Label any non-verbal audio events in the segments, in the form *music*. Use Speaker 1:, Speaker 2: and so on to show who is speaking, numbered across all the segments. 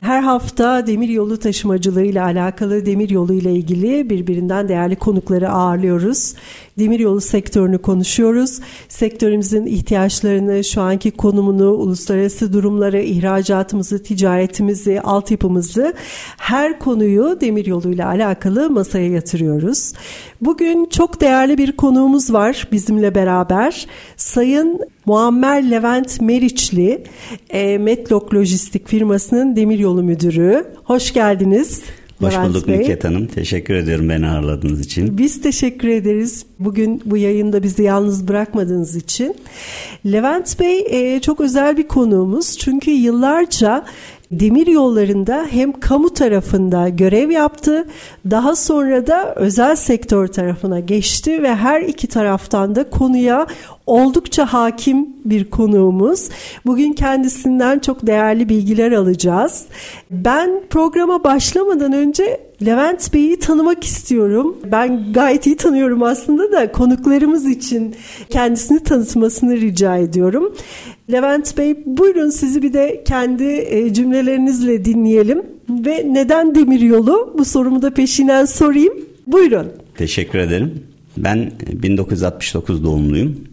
Speaker 1: Her hafta demir yolu taşımacılığı ile alakalı demir yolu ile ilgili birbirinden değerli konukları ağırlıyoruz. Demir yolu sektörünü konuşuyoruz. Sektörümüzün ihtiyaçlarını, şu anki konumunu, uluslararası durumları, ihracatımızı, ticaretimizi, altyapımızı her konuyu demir yolu ile alakalı masaya yatırıyoruz. Bugün çok değerli bir konuğumuz var bizimle beraber. Sayın Muammer Levent Meriçli, e, Metlok Lojistik firmasının demiryolu müdürü. Hoş geldiniz.
Speaker 2: Hoş Levent bulduk Bey. Nüket Hanım. Teşekkür ediyorum beni ağırladığınız için.
Speaker 1: Biz teşekkür ederiz. Bugün bu yayında bizi yalnız bırakmadığınız için. Levent Bey e, çok özel bir konuğumuz. Çünkü yıllarca demir yollarında hem kamu tarafında görev yaptı, daha sonra da özel sektör tarafına geçti ve her iki taraftan da konuya oldukça hakim bir konuğumuz. Bugün kendisinden çok değerli bilgiler alacağız. Ben programa başlamadan önce Levent Bey'i tanımak istiyorum. Ben gayet iyi tanıyorum aslında da konuklarımız için kendisini tanıtmasını rica ediyorum. Levent Bey buyurun sizi bir de kendi e, cümlelerinizle dinleyelim ve neden demiryolu bu sorumu da peşinden sorayım. Buyurun.
Speaker 2: Teşekkür ederim. Ben 1969 doğumluyum.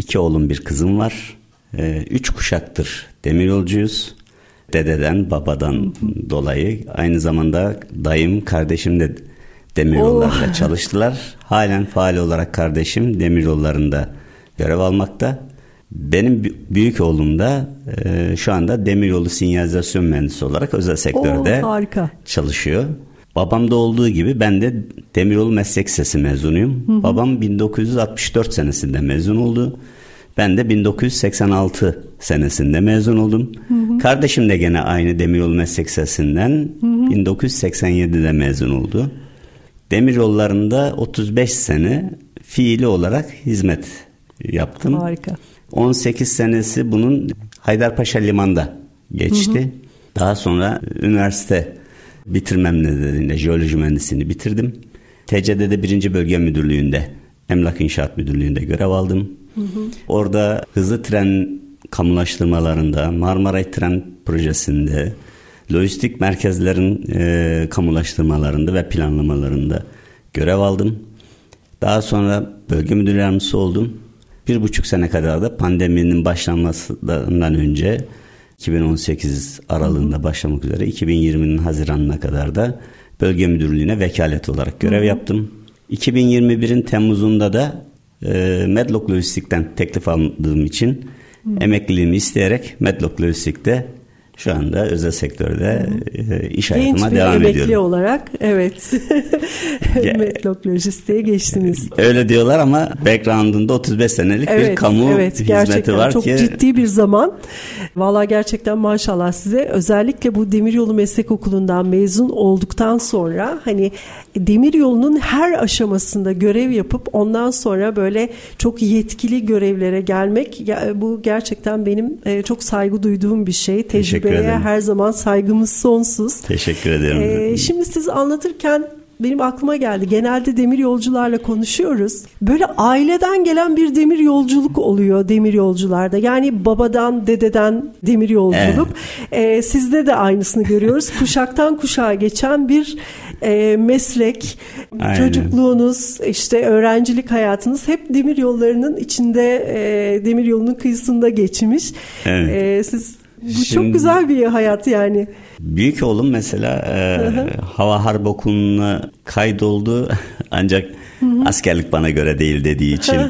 Speaker 2: İki oğlum bir kızım var. E, üç kuşaktır demiryolcuyuz. Dededen babadan dolayı aynı zamanda dayım kardeşim de demiryollarında oh. çalıştılar. Halen faal olarak kardeşim demiryollarında görev almakta. Benim büyük oğlum da e, şu anda demiryolu sinyalizasyon mühendisi olarak özel sektörde Oo, harika. çalışıyor. Babamda olduğu gibi ben de demiryolu meslek lisesi mezunuyum. Hı hı. Babam 1964 senesinde mezun oldu. Ben de 1986 senesinde mezun oldum. Hı hı. Kardeşim de gene aynı demiryolu meslek lisesinden 1987'de mezun oldu. Demiryollarında 35 sene fiili olarak hizmet yaptım. Harika. 18 senesi bunun Haydarpaşa Liman'da geçti. Hı hı. Daha sonra üniversite bitirmem nedeniyle jeoloji mühendisliğini bitirdim. TCD'de birinci bölge müdürlüğünde Emlak İnşaat Müdürlüğü'nde görev aldım. Hı hı. Orada hızlı tren kamulaştırmalarında, Marmaray Tren Projesi'nde, lojistik merkezlerin e, kamulaştırmalarında ve planlamalarında görev aldım. Daha sonra bölge müdür yardımcısı oldum bir buçuk sene kadar da pandeminin başlanmasından önce 2018 aralığında başlamak üzere 2020'nin Haziran'ına kadar da bölge müdürlüğüne vekalet olarak görev yaptım. 2021'in Temmuz'unda da e, Medlock Lojistik'ten teklif aldığım için emekliliğimi isteyerek Medlock Lojistik'te şu anda özel sektörde e, iş hayatıma devam ediyorum. Genç bir
Speaker 1: olarak evet *laughs* Metlok Lojistik'e geçtiniz.
Speaker 2: Öyle diyorlar ama background'unda 35 senelik evet, bir kamu evet, hizmeti
Speaker 1: gerçekten
Speaker 2: var
Speaker 1: çok
Speaker 2: ki.
Speaker 1: Çok ciddi bir zaman. Valla gerçekten maşallah size. Özellikle bu Demiryolu Meslek Okulu'ndan mezun olduktan sonra hani demiryolunun her aşamasında görev yapıp ondan sonra böyle çok yetkili görevlere gelmek bu gerçekten benim e, çok saygı duyduğum bir şey. Tecrübeye her zaman saygımız sonsuz.
Speaker 2: Teşekkür ederim. Ee,
Speaker 1: şimdi siz anlatırken benim aklıma geldi. Genelde demir yolcularla konuşuyoruz. Böyle aileden gelen bir demir yolculuk oluyor demir yolcularda. Yani babadan, dededen demir yolculuk. Evet. Ee, sizde de aynısını görüyoruz. *laughs* Kuşaktan kuşağa geçen bir e, meslek, Aynen. çocukluğunuz, işte öğrencilik hayatınız hep demir yollarının içinde, e, demir yolunun kıyısında geçmiş. Evet. E, siz bu Şimdi, çok güzel bir hayat yani.
Speaker 2: Büyük oğlum mesela e, Hava Harp Okulu'na kaydoldu *laughs* ancak askerlik bana göre değil dediği için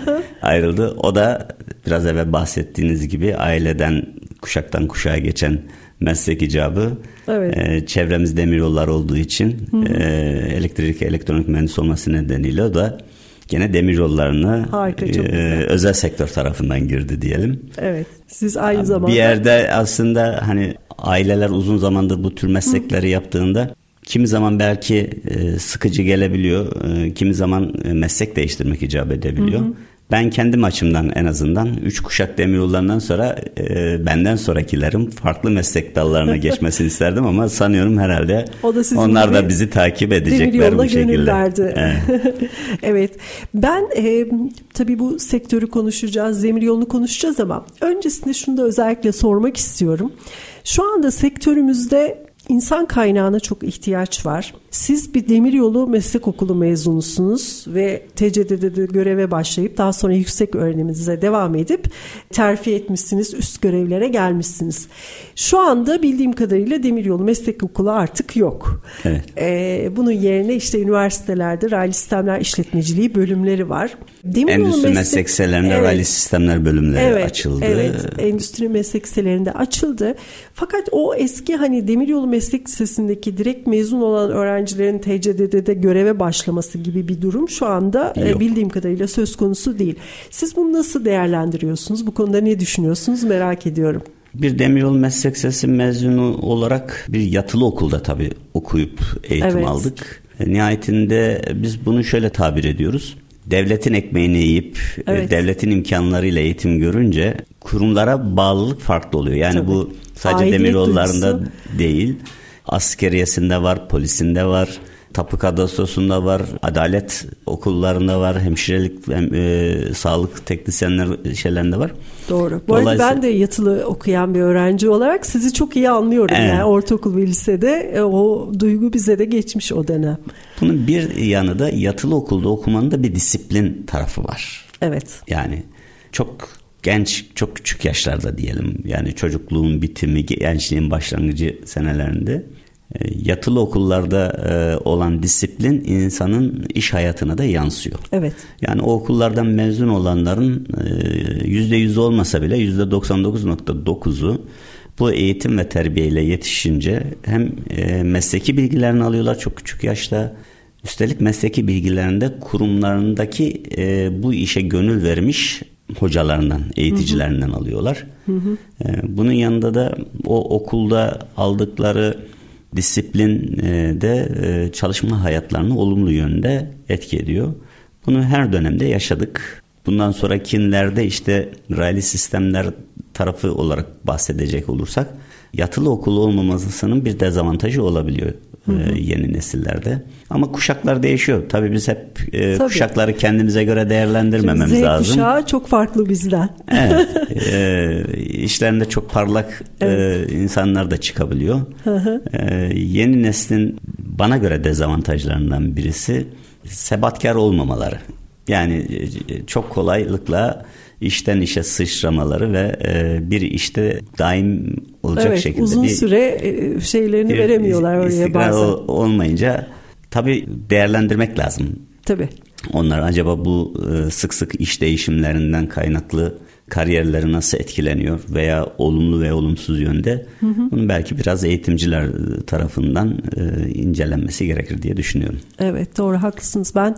Speaker 2: ayrıldı. O da biraz evvel bahsettiğiniz gibi aileden kuşaktan kuşağa geçen meslek icabı. Evet. E, çevremiz demiryollar olduğu için e, elektrik elektronik mühendisi olması nedeniyle o da gene demir yollarına Harika, e, özel sektör tarafından girdi diyelim.
Speaker 1: Evet. Siz aynı zamanda
Speaker 2: bir yerde aslında hani aileler uzun zamandır bu tür meslekleri yaptığında kimi zaman belki e, sıkıcı gelebiliyor, e, kimi zaman e, meslek değiştirmek icap edebiliyor. Hı hı. Ben kendim açımdan en azından üç kuşak demiryollarından sonra e, benden sonrakilerin farklı meslek dallarına *laughs* geçmesini isterdim ama sanıyorum herhalde da onlar da bizi takip edecekler bu şekilde.
Speaker 1: Evet. *laughs* evet. Ben e, tabii bu sektörü konuşacağız, demir yolunu konuşacağız ama öncesinde şunu da özellikle sormak istiyorum. Şu anda sektörümüzde İnsan kaynağına çok ihtiyaç var. Siz bir demiryolu meslek okulu mezunusunuz ve TCD'de göreve başlayıp daha sonra yüksek öğreniminize devam edip terfi etmişsiniz, üst görevlere gelmişsiniz. Şu anda bildiğim kadarıyla demiryolu meslek okulu artık yok. Evet. Ee, bunun yerine işte üniversitelerde raylı sistemler işletmeciliği bölümleri var.
Speaker 2: Demiryolu endüstri meslek, meslek evet. raylı sistemler bölümleri evet, açıldı.
Speaker 1: Evet, endüstri meslek açıldı. Fakat o eski hani demiryolu meslek lisesindeki direkt mezun olan öğrencilerin TCD'de göreve başlaması gibi bir durum şu anda e, Yok. bildiğim kadarıyla söz konusu değil. Siz bunu nasıl değerlendiriyorsunuz? Bu konuda ne düşünüyorsunuz merak ediyorum.
Speaker 2: Bir demiryolu meslek lisesi mezunu olarak bir yatılı okulda tabii okuyup eğitim evet. aldık. E, nihayetinde biz bunu şöyle tabir ediyoruz devletin ekmeğini yiyip e, evet. devletin imkanlarıyla eğitim görünce kurumlara bağlılık farklı oluyor. Yani Tabii. bu sadece Aidiyet demiryollarında duygusu. değil askeriyesinde var, polisinde var, tapu kadastosunda var, adalet okullarında var, hemşirelik, hem, e, sağlık teknisyenler şeylerinde var.
Speaker 1: Doğru. Bu arada ben de yatılı okuyan bir öğrenci olarak sizi çok iyi anlıyorum. Evet. Yani ortaokul ve lisede e, o duygu bize de geçmiş o dönem.
Speaker 2: Bunun bir yanı da yatılı okulda okumanın da bir disiplin tarafı var.
Speaker 1: Evet.
Speaker 2: Yani çok genç, çok küçük yaşlarda diyelim. Yani çocukluğun bitimi, gençliğin başlangıcı senelerinde yatılı okullarda e, olan disiplin insanın iş hayatına da yansıyor.
Speaker 1: Evet.
Speaker 2: Yani o okullardan mezun olanların e, yüzde yüz olmasa bile yüzde 99.9'u bu eğitim ve terbiyeyle yetişince hem mesleki bilgilerini alıyorlar çok küçük yaşta üstelik mesleki bilgilerinde kurumlarındaki bu işe gönül vermiş hocalarından, eğiticilerinden hı hı. alıyorlar. Hı hı. Bunun yanında da o okulda aldıkları disiplin e, e, çalışma hayatlarını olumlu yönde etki ediyor. Bunu her dönemde yaşadık. Bundan sonrakilerde işte raylı sistemler tarafı olarak bahsedecek olursak yatılı okul olmamasının bir dezavantajı olabiliyor hı hı. E, yeni nesillerde. Ama kuşaklar değişiyor. Tabii biz hep e, Tabii. kuşakları kendimize göre değerlendirmememiz Z lazım. Z
Speaker 1: kuşağı çok farklı bizden.
Speaker 2: evet. *laughs* E, işlerinde çok parlak e, evet. e, insanlar da çıkabiliyor. Hı hı. E, yeni neslin bana göre dezavantajlarından birisi sebatkar olmamaları. Yani e, çok kolaylıkla işten işe sıçramaları ve e, bir işte daim olacak evet, şekilde
Speaker 1: uzun bir, süre e, şeylerini bir, veremiyorlar oraya bazen. Ol,
Speaker 2: olmayınca tabii değerlendirmek lazım.
Speaker 1: Tabii.
Speaker 2: Onlar acaba bu e, sık sık iş değişimlerinden kaynaklı kariyerleri nasıl etkileniyor veya olumlu ve olumsuz yönde hı hı. bunun belki biraz eğitimciler tarafından e, incelenmesi gerekir diye düşünüyorum.
Speaker 1: Evet doğru haklısınız. Ben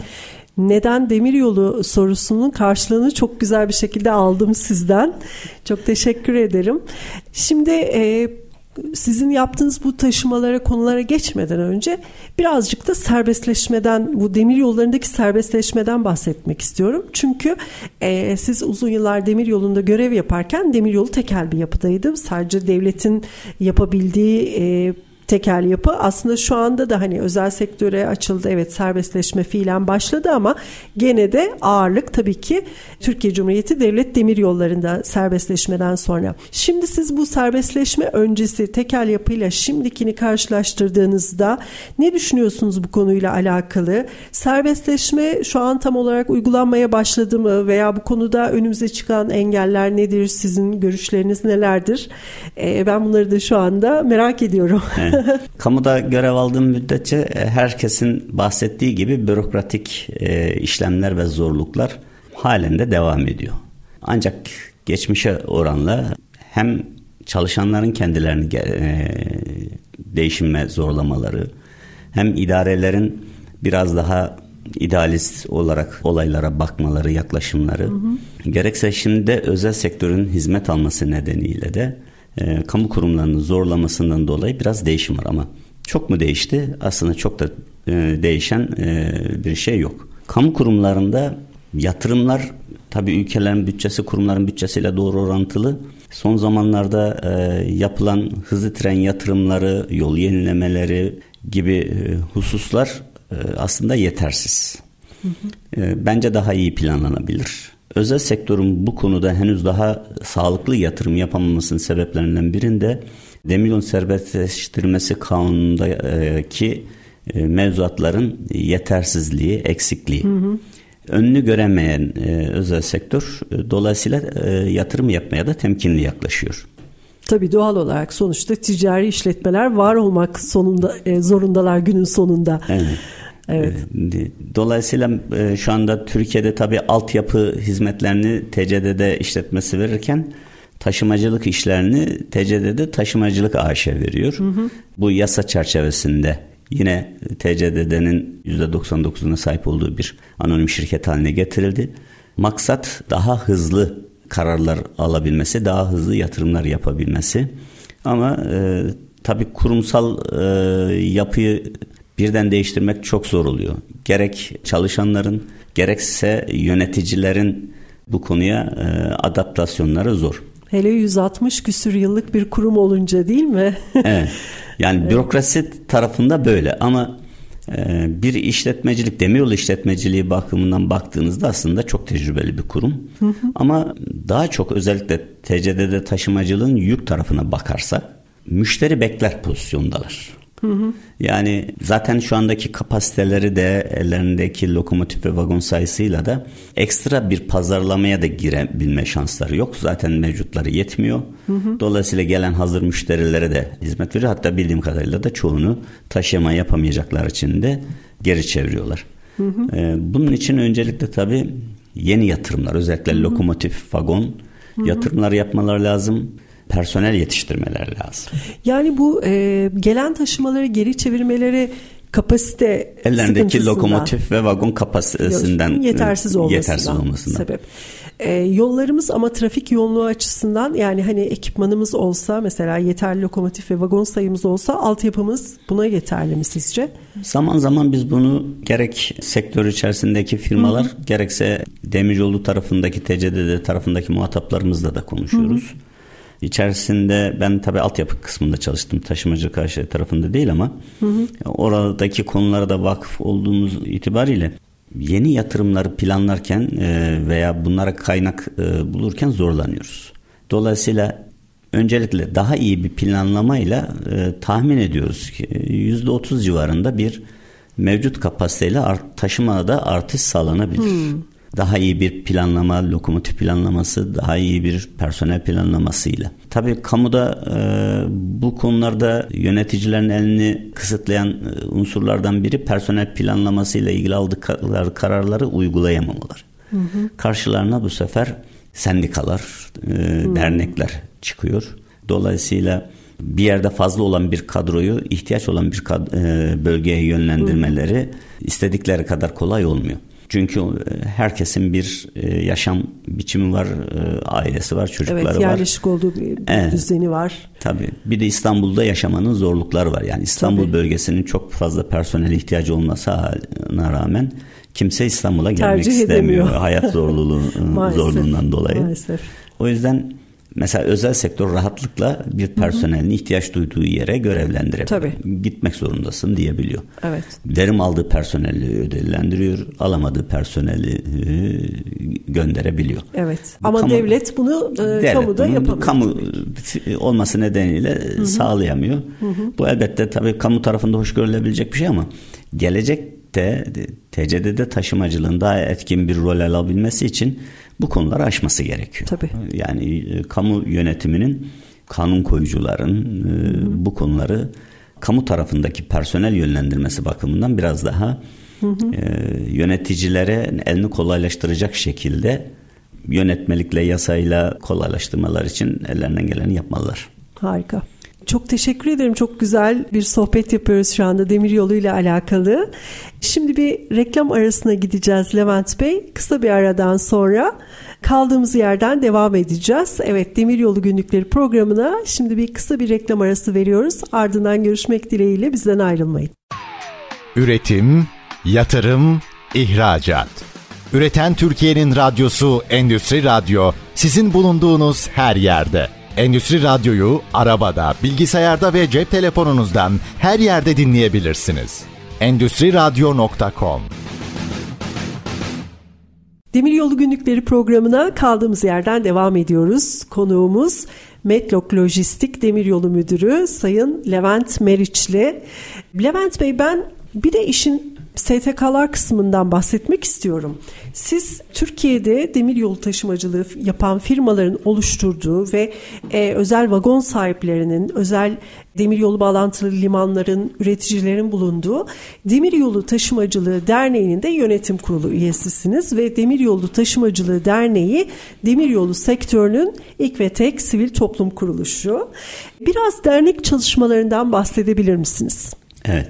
Speaker 1: neden demiryolu sorusunun karşılığını çok güzel bir şekilde aldım sizden. Çok teşekkür ederim. Şimdi e, sizin yaptığınız bu taşımalara konulara geçmeden önce birazcık da serbestleşmeden bu demir yollarındaki serbestleşmeden bahsetmek istiyorum. Çünkü e, siz uzun yıllar demir yolunda görev yaparken demir yolu tekel bir yapıdaydı. Sadece devletin yapabildiği e, tekel yapı aslında şu anda da hani özel sektöre açıldı. Evet serbestleşme fiilen başladı ama gene de ağırlık tabii ki Türkiye Cumhuriyeti Devlet Demir Yolları'nda serbestleşmeden sonra. Şimdi siz bu serbestleşme öncesi tekel yapıyla şimdikini karşılaştırdığınızda ne düşünüyorsunuz bu konuyla alakalı? Serbestleşme şu an tam olarak uygulanmaya başladı mı veya bu konuda önümüze çıkan engeller nedir? Sizin görüşleriniz nelerdir? Ee, ben bunları da şu anda merak ediyorum. *laughs*
Speaker 2: Kamuda görev aldığım müddetçe e, herkesin bahsettiği gibi bürokratik e, işlemler ve zorluklar halen de devam ediyor. Ancak geçmişe oranla hem çalışanların kendilerini e, değişime zorlamaları hem idarelerin biraz daha idealist olarak olaylara bakmaları, yaklaşımları hı hı. gerekse şimdi de özel sektörün hizmet alması nedeniyle de e, kamu kurumlarının zorlamasından dolayı biraz değişim var ama çok mu değişti? Aslında çok da e, değişen e, bir şey yok. Kamu kurumlarında yatırımlar tabii ülkelerin bütçesi kurumların bütçesiyle doğru orantılı. Son zamanlarda e, yapılan hızlı tren yatırımları, yol yenilemeleri gibi e, hususlar e, aslında yetersiz. Hı hı. E, bence daha iyi planlanabilir. Özel sektörün bu konuda henüz daha sağlıklı yatırım yapamamasının sebeplerinden birinde demiryolu serbestleştirmesi kanunundaki e, mevzuatların yetersizliği, eksikliği. Hı hı. Önünü göremeyen e, özel sektör e, dolayısıyla e, yatırım yapmaya da temkinli yaklaşıyor.
Speaker 1: Tabii doğal olarak sonuçta ticari işletmeler var olmak sonunda e, zorundalar günün sonunda.
Speaker 2: Evet. Evet. E, dolayısıyla e, şu anda Türkiye'de tabii altyapı hizmetlerini TCD'de işletmesi verirken taşımacılık işlerini TCD'de taşımacılık AŞ veriyor. Hı hı. Bu yasa çerçevesinde yine TCDD'nin %99'una sahip olduğu bir anonim şirket haline getirildi. Maksat daha hızlı kararlar alabilmesi, daha hızlı yatırımlar yapabilmesi. Ama e, tabii kurumsal e, yapıyı birden değiştirmek çok zor oluyor. Gerek çalışanların gerekse yöneticilerin bu konuya e, adaptasyonları zor.
Speaker 1: Hele 160 küsür yıllık bir kurum olunca değil mi? *laughs*
Speaker 2: evet. Yani bürokrasi tarafında böyle ama e, bir işletmecilik, demiryolu işletmeciliği bakımından baktığınızda aslında çok tecrübeli bir kurum. Hı hı. Ama daha çok özellikle TCD'de taşımacılığın yük tarafına bakarsak müşteri bekler pozisyondalar. Hı hı. Yani zaten şu andaki kapasiteleri de ellerindeki lokomotif ve vagon sayısıyla da ekstra bir pazarlamaya da girebilme şansları yok. Zaten mevcutları yetmiyor. Hı hı. Dolayısıyla gelen hazır müşterilere de hizmet veriyor. Hatta bildiğim kadarıyla da çoğunu taşıma yapamayacaklar için de geri çeviriyorlar. Hı hı. Ee, bunun için öncelikle tabii yeni yatırımlar özellikle hı hı. lokomotif, vagon hı hı. yatırımlar yapmaları lazım personel yetiştirmeler lazım.
Speaker 1: Yani bu e, gelen taşımaları geri çevirmeleri kapasite
Speaker 2: ellerindeki lokomotif ve vagon kapasitesinden
Speaker 1: yetersiz olmasından, yetersiz olmasından. sebep. E, yollarımız ama trafik yoğunluğu açısından yani hani ekipmanımız olsa mesela yeterli lokomotif ve vagon sayımız olsa altyapımız buna yeterli mi sizce?
Speaker 2: Zaman zaman biz bunu gerek sektör içerisindeki firmalar Hı-hı. gerekse demiryolu tarafındaki TCDD tarafındaki muhataplarımızla da konuşuyoruz. Hı-hı. İçerisinde ben tabi altyapı kısmında çalıştım. Taşımacı karşı tarafında değil ama hı hı. oradaki konulara da vakıf olduğumuz itibariyle yeni yatırımları planlarken e, veya bunlara kaynak e, bulurken zorlanıyoruz. Dolayısıyla öncelikle daha iyi bir planlamayla e, tahmin ediyoruz ki %30 civarında bir mevcut kapasiteyle art, taşımada artış sağlanabilir. Hmm daha iyi bir planlama, lokomotif planlaması, daha iyi bir personel planlamasıyla. Tabii kamuda e, bu konularda yöneticilerin elini kısıtlayan e, unsurlardan biri personel planlamasıyla ilgili aldıkları kararları uygulayamamalar. Hı hı. Karşılarına bu sefer sendikalar, e, dernekler çıkıyor. Dolayısıyla bir yerde fazla olan bir kadroyu ihtiyaç olan bir kad- e, bölgeye yönlendirmeleri hı. istedikleri kadar kolay olmuyor. Çünkü e, herkesin bir e, yaşam biçimi var, e, ailesi var, çocukları var.
Speaker 1: Evet, yerleşik
Speaker 2: var.
Speaker 1: olduğu bir evet. düzeni var.
Speaker 2: Tabii. Bir de İstanbul'da yaşamanın zorlukları var. Yani İstanbul Tabii. bölgesinin çok fazla personel ihtiyacı olmasına rağmen kimse İstanbul'a gelmek Tercih istemiyor. Edemiyor. Hayat *laughs* zorluğu zorluğundan dolayı. Maalesef. O yüzden Mesela özel sektör rahatlıkla bir personelin ihtiyaç duyduğu yere görevlendirebiliyor. Tabii. Gitmek zorundasın diyebiliyor.
Speaker 1: Evet.
Speaker 2: Verim aldığı personeli ödüllendiriyor, alamadığı personeli e, gönderebiliyor.
Speaker 1: Evet. Bu Ama kamu, devlet bunu e, devlet kamuda bunu, yapamıyor.
Speaker 2: Kamu olması nedeniyle hı hı. sağlayamıyor. Hı hı. Bu elbette tabii kamu tarafında hoş görülebilecek bir şey ama gelecekte TCD'de taşımacılığın daha etkin bir rol alabilmesi için bu konuları aşması gerekiyor.
Speaker 1: Tabii.
Speaker 2: Yani e, kamu yönetiminin, kanun koyucuların e, bu konuları kamu tarafındaki personel yönlendirmesi bakımından biraz daha hı hı. E, yöneticilere elini kolaylaştıracak şekilde yönetmelikle, yasayla kolaylaştırmalar için ellerinden geleni yapmalılar.
Speaker 1: Harika. Çok teşekkür ederim. Çok güzel bir sohbet yapıyoruz şu anda demiryolu ile alakalı. Şimdi bir reklam arasına gideceğiz Levent Bey. Kısa bir aradan sonra kaldığımız yerden devam edeceğiz. Evet Demiryolu Günlükleri programına şimdi bir kısa bir reklam arası veriyoruz. Ardından görüşmek dileğiyle bizden ayrılmayın.
Speaker 3: Üretim, yatırım, ihracat. Üreten Türkiye'nin radyosu Endüstri Radyo sizin bulunduğunuz her yerde. Endüstri Radyo'yu arabada, bilgisayarda ve cep telefonunuzdan her yerde dinleyebilirsiniz. Endüstri Radyo.com
Speaker 1: Demiryolu Günlükleri programına kaldığımız yerden devam ediyoruz. Konuğumuz Medlok Lojistik Demiryolu Müdürü Sayın Levent Meriçli. Levent Bey ben bir de işin STK'lar kısmından bahsetmek istiyorum. Siz Türkiye'de demir yolu taşımacılığı yapan firmaların oluşturduğu ve e, özel vagon sahiplerinin, özel demir yolu bağlantılı limanların, üreticilerin bulunduğu Demir Yolu Taşımacılığı Derneği'nin de yönetim kurulu üyesisiniz ve Demir Yolu Taşımacılığı Derneği demir yolu sektörünün ilk ve tek sivil toplum kuruluşu. Biraz dernek çalışmalarından bahsedebilir misiniz?
Speaker 2: Evet.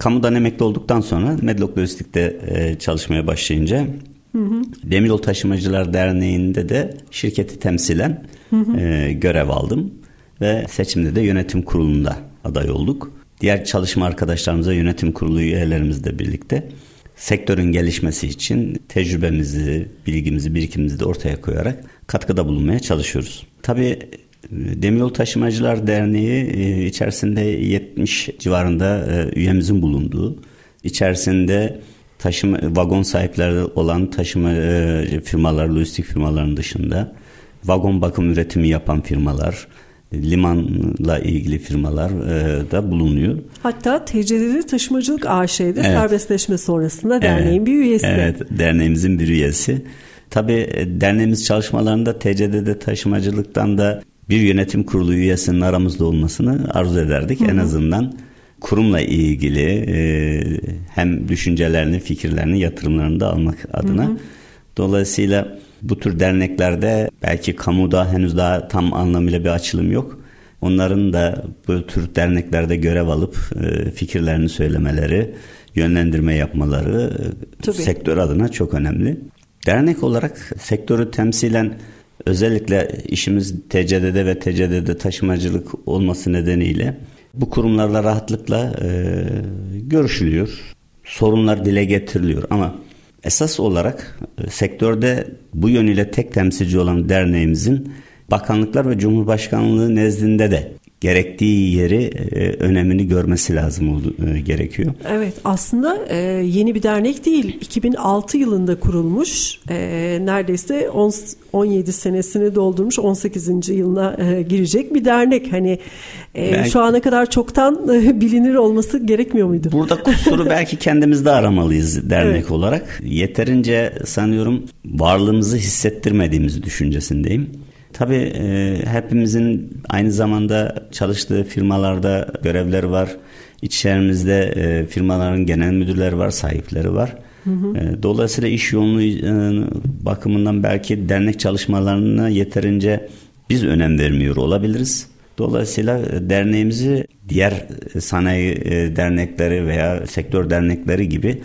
Speaker 2: Kamudan emekli olduktan sonra Medlock Lojistik'te e, çalışmaya başlayınca hı hı. Demiryol Taşımacılar Derneği'nde de şirketi temsilen hı hı. E, görev aldım ve seçimde de yönetim kurulunda aday olduk. Diğer çalışma arkadaşlarımıza yönetim kurulu üyelerimizle birlikte sektörün gelişmesi için tecrübemizi, bilgimizi, birikimimizi de ortaya koyarak katkıda bulunmaya çalışıyoruz. Tabii Demiryolu Taşımacılar Derneği e, içerisinde 70 civarında e, üyemizin bulunduğu, içerisinde taşıma vagon sahipleri olan taşıma e, firmalar, lojistik firmaların dışında vagon bakım üretimi yapan firmalar, limanla ilgili firmalar da bulunuyor.
Speaker 1: Hatta TCDD Taşımacılık AŞ'de evet. serbestleşme sonrasında derneğin evet. bir üyesi.
Speaker 2: Evet, derneğimizin bir üyesi. Tabii derneğimiz çalışmalarında TCDD taşımacılıktan da bir yönetim kurulu üyesinin aramızda olmasını arzu ederdik. Hı. En azından kurumla ilgili e, hem düşüncelerini, fikirlerini, yatırımlarını da almak adına. Hı hı. Dolayısıyla bu tür derneklerde belki kamuda henüz daha tam anlamıyla bir açılım yok. Onların da bu tür derneklerde görev alıp e, fikirlerini söylemeleri, yönlendirme yapmaları Tabii. sektör adına çok önemli. Dernek olarak sektörü temsilen Özellikle işimiz TCD'de ve TCD'de taşımacılık olması nedeniyle bu kurumlarla rahatlıkla e, görüşülüyor. Sorunlar dile getiriliyor ama esas olarak e, sektörde bu yönüyle tek temsilci olan derneğimizin bakanlıklar ve Cumhurbaşkanlığı nezdinde de gerektiği yeri e, önemini görmesi lazım oldu, e, gerekiyor.
Speaker 1: Evet aslında e, yeni bir dernek değil 2006 yılında kurulmuş e, neredeyse 10, 17 senesini doldurmuş 18. yılına e, girecek bir dernek hani e, belki, şu ana kadar çoktan e, bilinir olması gerekmiyor muydu?
Speaker 2: Burada kusuru belki kendimizde aramalıyız dernek evet. olarak yeterince sanıyorum varlığımızı hissettirmediğimiz düşüncesindeyim. Tabii e, hepimizin aynı zamanda çalıştığı firmalarda görevleri var. İçerimizde e, firmaların genel müdürleri var, sahipleri var. Hı hı. E, dolayısıyla iş yoğunluğu bakımından belki dernek çalışmalarına yeterince biz önem vermiyor olabiliriz. Dolayısıyla e, derneğimizi diğer sanayi e, dernekleri veya sektör dernekleri gibi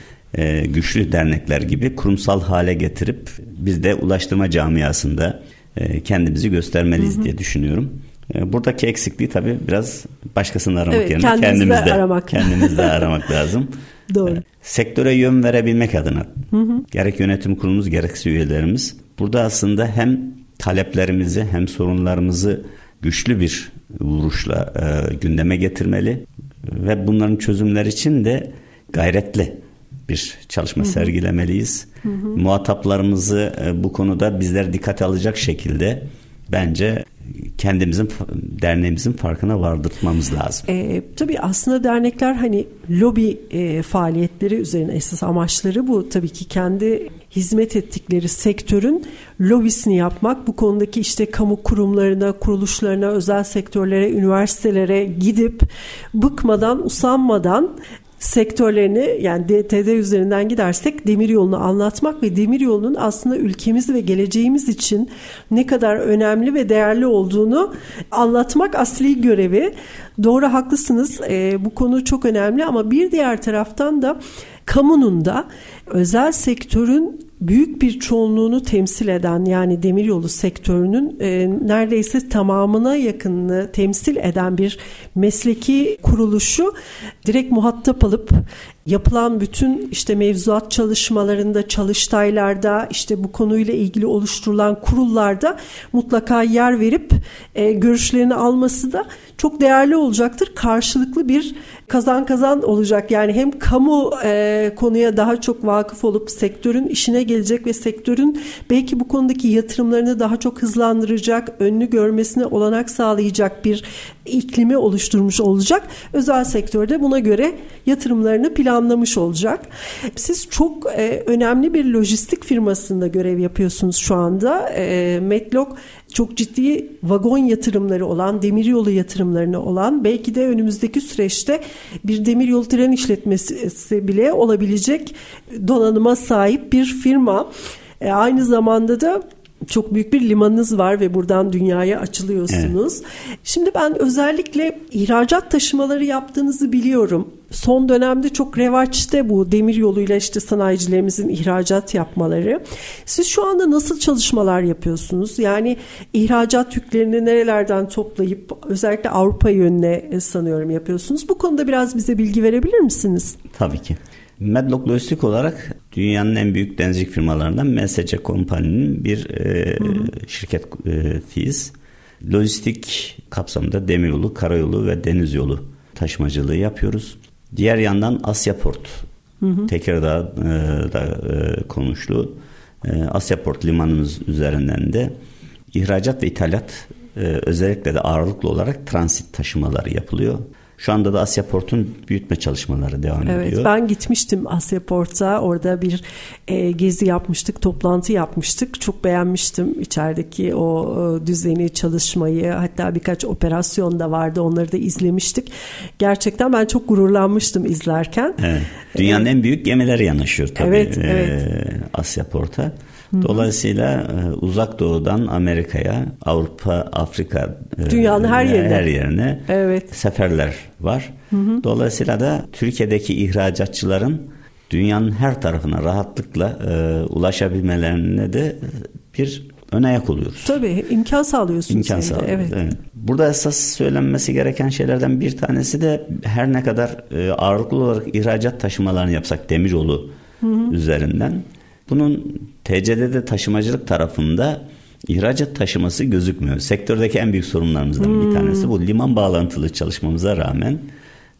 Speaker 2: güçlü dernekler gibi kurumsal hale getirip biz de ulaştırma camiasında kendimizi göstermeliyiz hı hı. diye düşünüyorum. E, buradaki eksikliği tabii biraz başkasını aramak evet, yerine kendimizde, aramak. kendimizde aramak *laughs* lazım. Doğru. E, sektöre yön verebilmek adına hı hı. gerek yönetim kurulumuz gerekse üyelerimiz burada aslında hem taleplerimizi hem sorunlarımızı güçlü bir vuruşla e, gündeme getirmeli ve bunların çözümler için de gayretli bir çalışma hı hı. sergilemeliyiz. Hı hı. Muhataplarımızı e, bu konuda bizler dikkate alacak şekilde bence kendimizin derneğimizin farkına vardırtmamız lazım.
Speaker 1: E, tabii aslında dernekler hani lobi e, faaliyetleri üzerine esas amaçları bu. Tabii ki kendi hizmet ettikleri sektörün lobisini yapmak. Bu konudaki işte kamu kurumlarına, kuruluşlarına, özel sektörlere, üniversitelere gidip bıkmadan, usanmadan sektörlerini yani DTD üzerinden gidersek demir yolunu anlatmak ve demir yolunun aslında ülkemiz ve geleceğimiz için ne kadar önemli ve değerli olduğunu anlatmak asli görevi. Doğru haklısınız. E, bu konu çok önemli ama bir diğer taraftan da kamunun da özel sektörün büyük bir çoğunluğunu temsil eden yani demiryolu sektörünün e, neredeyse tamamına yakınını temsil eden bir mesleki kuruluşu direkt muhatap alıp yapılan bütün işte mevzuat çalışmalarında, çalıştaylarda, işte bu konuyla ilgili oluşturulan kurullarda mutlaka yer verip e, görüşlerini alması da çok değerli olacaktır. Karşılıklı bir kazan kazan olacak. Yani hem kamu e, konuya daha çok vakıf olup sektörün işine gelecek ve sektörün belki bu konudaki yatırımlarını daha çok hızlandıracak, önünü görmesine olanak sağlayacak bir iklimi oluşturmuş olacak. Özel sektörde buna göre yatırımlarını planlamış olacak. Siz çok e, önemli bir lojistik firmasında görev yapıyorsunuz şu anda. E, Metlok çok ciddi vagon yatırımları olan, demiryolu yatırımlarını olan, belki de önümüzdeki süreçte bir demiryolu tren işletmesi bile olabilecek donanıma sahip bir firma. E, aynı zamanda da çok büyük bir limanınız var ve buradan dünyaya açılıyorsunuz. Evet. Şimdi ben özellikle ihracat taşımaları yaptığınızı biliyorum. Son dönemde çok revaçta bu demir yoluyla işte sanayicilerimizin ihracat yapmaları. Siz şu anda nasıl çalışmalar yapıyorsunuz? Yani ihracat yüklerini nerelerden toplayıp özellikle Avrupa yönüne sanıyorum yapıyorsunuz. Bu konuda biraz bize bilgi verebilir misiniz?
Speaker 2: Tabii ki. Medlock Lojistik olarak dünyanın en büyük denizcilik firmalarından MSC Company'nin bir e, şirket e, fiiz. Lojistik kapsamında demiryolu, karayolu ve deniz yolu taşımacılığı yapıyoruz. Diğer yandan Asyaport, hı hı. Tekirdağ'da e, konuşlu e, Asyaport limanımız üzerinden de ihracat ve ithalat e, özellikle de ağırlıklı olarak transit taşımaları yapılıyor. Şu anda da Asya Port'un büyütme çalışmaları devam
Speaker 1: evet,
Speaker 2: ediyor.
Speaker 1: Evet ben gitmiştim Asya Port'a. Orada bir e, gezi yapmıştık, toplantı yapmıştık. Çok beğenmiştim içerideki o e, düzeni, çalışmayı. Hatta birkaç operasyon da vardı. Onları da izlemiştik. Gerçekten ben çok gururlanmıştım izlerken.
Speaker 2: Evet. Dünyanın ee, en büyük gemileri yanaşıyor tabii evet, evet. E, Asya Port'a. Dolayısıyla e, uzak doğudan Amerika'ya, Avrupa, Afrika
Speaker 1: e, dünyanın her yerine
Speaker 2: her yerine evet. seferler var. Hı hı. Dolayısıyla da Türkiye'deki ihracatçıların dünyanın her tarafına rahatlıkla e, ulaşabilmelerine de bir ön ayak oluyoruz.
Speaker 1: Tabii imkan sağlıyorsunuz.
Speaker 2: İmkan sağlıyoruz. Evet. evet. Burada esas söylenmesi gereken şeylerden bir tanesi de her ne kadar e, ağırlıklı olarak ihracat taşımalarını yapsak demiryolu hı hı. üzerinden bunun TCD'de taşımacılık tarafında ihracat taşıması gözükmüyor. Sektördeki en büyük sorunlarımızdan hmm. bir tanesi bu. Liman bağlantılı çalışmamıza rağmen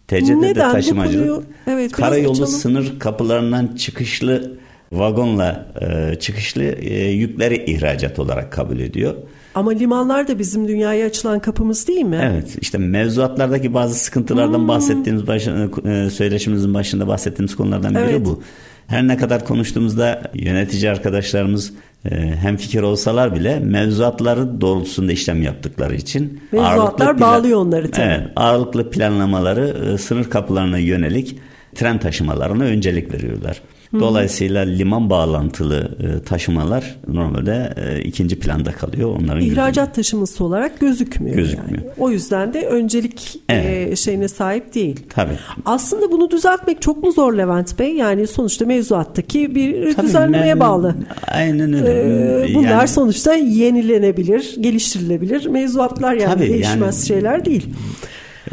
Speaker 2: TCD'de Neden? taşımacılık evet, karayolu sınır kapılarından çıkışlı vagonla e, çıkışlı e, yükleri ihracat olarak kabul ediyor.
Speaker 1: Ama limanlar da bizim dünyaya açılan kapımız değil mi?
Speaker 2: Evet işte mevzuatlardaki bazı sıkıntılardan hmm. bahsettiğimiz başında, e, söyleşimizin başında bahsettiğimiz konulardan biri evet. bu. Her ne kadar konuştuğumuzda yönetici arkadaşlarımız e, hem fikir olsalar bile mevzuatları doğrultusunda işlem yaptıkları için
Speaker 1: mevzuatlar bağlıyor onları
Speaker 2: tabii. Evet, ağırlıklı planlamaları e, sınır kapılarına yönelik tren taşımalarına öncelik veriyorlar. Dolayısıyla liman bağlantılı e, taşımalar normalde e, ikinci planda kalıyor. Onların
Speaker 1: İhracat gözükmüyor. taşıması olarak gözükmüyor. Gözükmüyor. Yani. O yüzden de öncelik e, evet. şeyine sahip değil.
Speaker 2: Tabii.
Speaker 1: Aslında bunu düzeltmek çok mu zor Levent Bey? Yani sonuçta mevzuattaki bir Tabii, düzenlemeye ben, bağlı.
Speaker 2: Aynen öyle.
Speaker 1: Ee, bunlar yani, sonuçta yenilenebilir, geliştirilebilir mevzuatlar yani Tabii, değişmez yani, şeyler değil.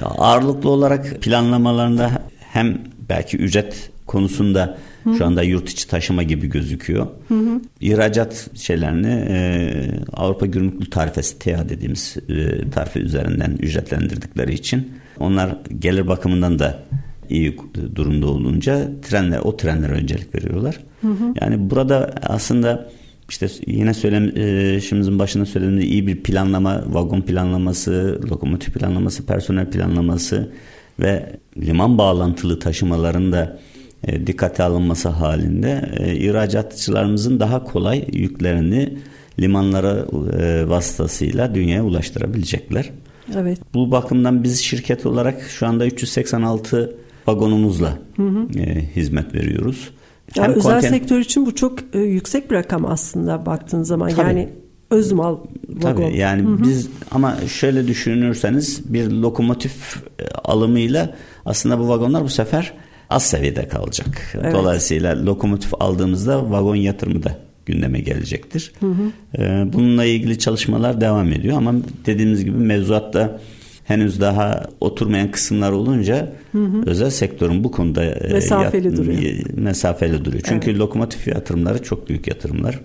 Speaker 2: Ağırlıklı olarak planlamalarında hem belki ücret konusunda Hı. Şu anda yurt içi taşıma gibi gözüküyor. Hı hı. İhracat şeylerini e, Avrupa Gümrüklü Tarifesi TEA dediğimiz e, tarife üzerinden ücretlendirdikleri için onlar gelir bakımından da iyi durumda olunca trenler o trenlere öncelik veriyorlar. Hı hı. Yani burada aslında işte yine söylemişimizin başında söylediğimiz iyi bir planlama, vagon planlaması, lokomotif planlaması, personel planlaması ve liman bağlantılı taşımaların da e, dikkate alınması halinde e, ihracatçılarımızın daha kolay yüklerini limanlara e, vasıtasıyla dünyaya ulaştırabilecekler.
Speaker 1: Evet.
Speaker 2: Bu bakımdan biz şirket olarak şu anda 386 vagonumuzla E, hizmet veriyoruz.
Speaker 1: Yani
Speaker 2: Hem
Speaker 1: özel
Speaker 2: konten-
Speaker 1: sektör için bu çok e, yüksek bir rakam aslında baktığın zaman.
Speaker 2: Tabii.
Speaker 1: Yani öz mal vagon.
Speaker 2: Tabii yani biz ama şöyle düşünürseniz bir lokomotif e, alımıyla aslında bu vagonlar bu sefer az seviyede kalacak.
Speaker 1: Evet.
Speaker 2: Dolayısıyla lokomotif aldığımızda vagon yatırımı da gündeme gelecektir. Ee, Bununla ilgili çalışmalar devam ediyor ama dediğimiz gibi mevzuatta henüz daha oturmayan kısımlar olunca özel sektörün bu konuda e,
Speaker 1: Mesafeli duruyor.
Speaker 2: mesafeli duruyor. Çünkü lokomotif yatırımları çok büyük yatırımlar.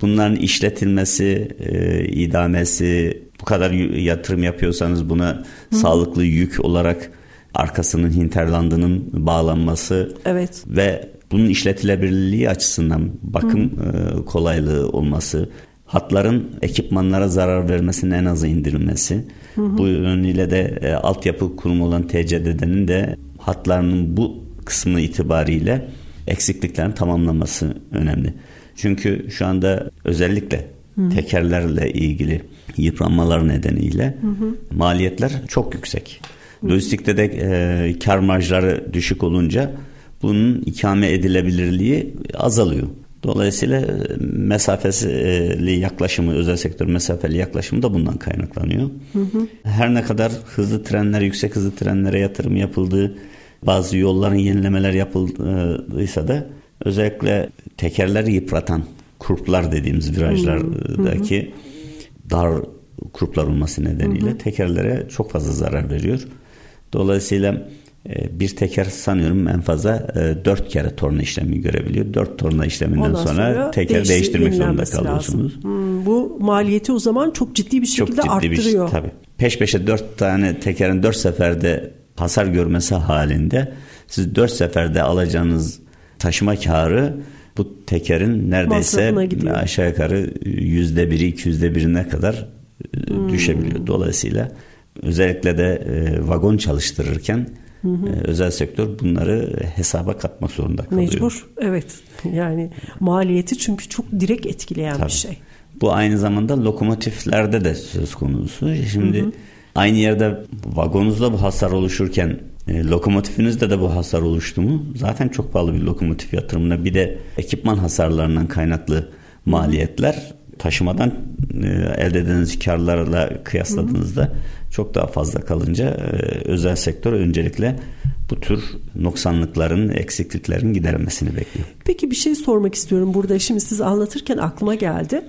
Speaker 2: Bunların işletilmesi, e, idamesi, bu kadar yatırım yapıyorsanız buna sağlıklı yük olarak arkasının hinterlandının bağlanması
Speaker 1: Evet.
Speaker 2: ve bunun işletilebilirliği açısından bakım e, kolaylığı olması, hatların ekipmanlara zarar vermesinin en aza indirilmesi, bu yönüyle de e, altyapı kurumu olan TCDD'nin de hatlarının bu kısmı itibariyle eksikliklerin tamamlaması önemli. Çünkü şu anda özellikle tekerlerle ilgili yıpranmalar nedeniyle maliyetler çok yüksek. Lojistikte de e, kar marjları düşük olunca bunun ikame edilebilirliği azalıyor. Dolayısıyla e, mesafeli yaklaşımı, özel sektör mesafeli yaklaşımı da bundan kaynaklanıyor. Her ne kadar hızlı trenlere, yüksek hızlı trenlere yatırım yapıldığı, bazı yolların yenilemeler yapıldıysa da özellikle tekerleri yıpratan kurplar dediğimiz virajlardaki dar kurplar olması nedeniyle tekerlere çok fazla zarar veriyor. Dolayısıyla e, bir teker sanıyorum en fazla e, dört kere torna işlemi görebiliyor. Dört torna işleminden
Speaker 1: Ondan
Speaker 2: sonra, teker
Speaker 1: değişti-
Speaker 2: değiştirmek zorunda kalıyorsunuz.
Speaker 1: lazım. Hmm, bu maliyeti o zaman çok ciddi bir
Speaker 2: Çok
Speaker 1: şekilde
Speaker 2: ciddi bir şey.
Speaker 1: arttırıyor.
Speaker 2: Tabii. Peş peşe dört tane tekerin dört seferde hasar görmesi halinde siz dört seferde alacağınız taşıma karı bu tekerin neredeyse aşağı yukarı yüzde biri iki yüzde birine kadar e,
Speaker 1: Hmm.
Speaker 2: düşebiliyor. Dolayısıyla özellikle de e, vagon çalıştırırken e, özel sektör bunları hesaba katmak zorunda kalıyor.
Speaker 1: Mecbur. Evet. Yani maliyeti çünkü çok direkt etkileyen
Speaker 2: Tabii.
Speaker 1: bir şey.
Speaker 2: Bu aynı zamanda lokomotiflerde de söz konusu. Şimdi aynı yerde vagonunuzda bu hasar oluşurken e, lokomotifinizde de bu hasar oluştu mu zaten çok pahalı bir lokomotif yatırımına bir de ekipman hasarlarından kaynaklı maliyetler taşımadan e, elde edildiğiniz karlarla kıyasladığınızda çok daha fazla kalınca e, özel sektör öncelikle bu tür noksanlıkların, eksikliklerin giderilmesini bekliyor.
Speaker 1: Peki bir şey sormak istiyorum burada. Şimdi siz anlatırken aklıma geldi.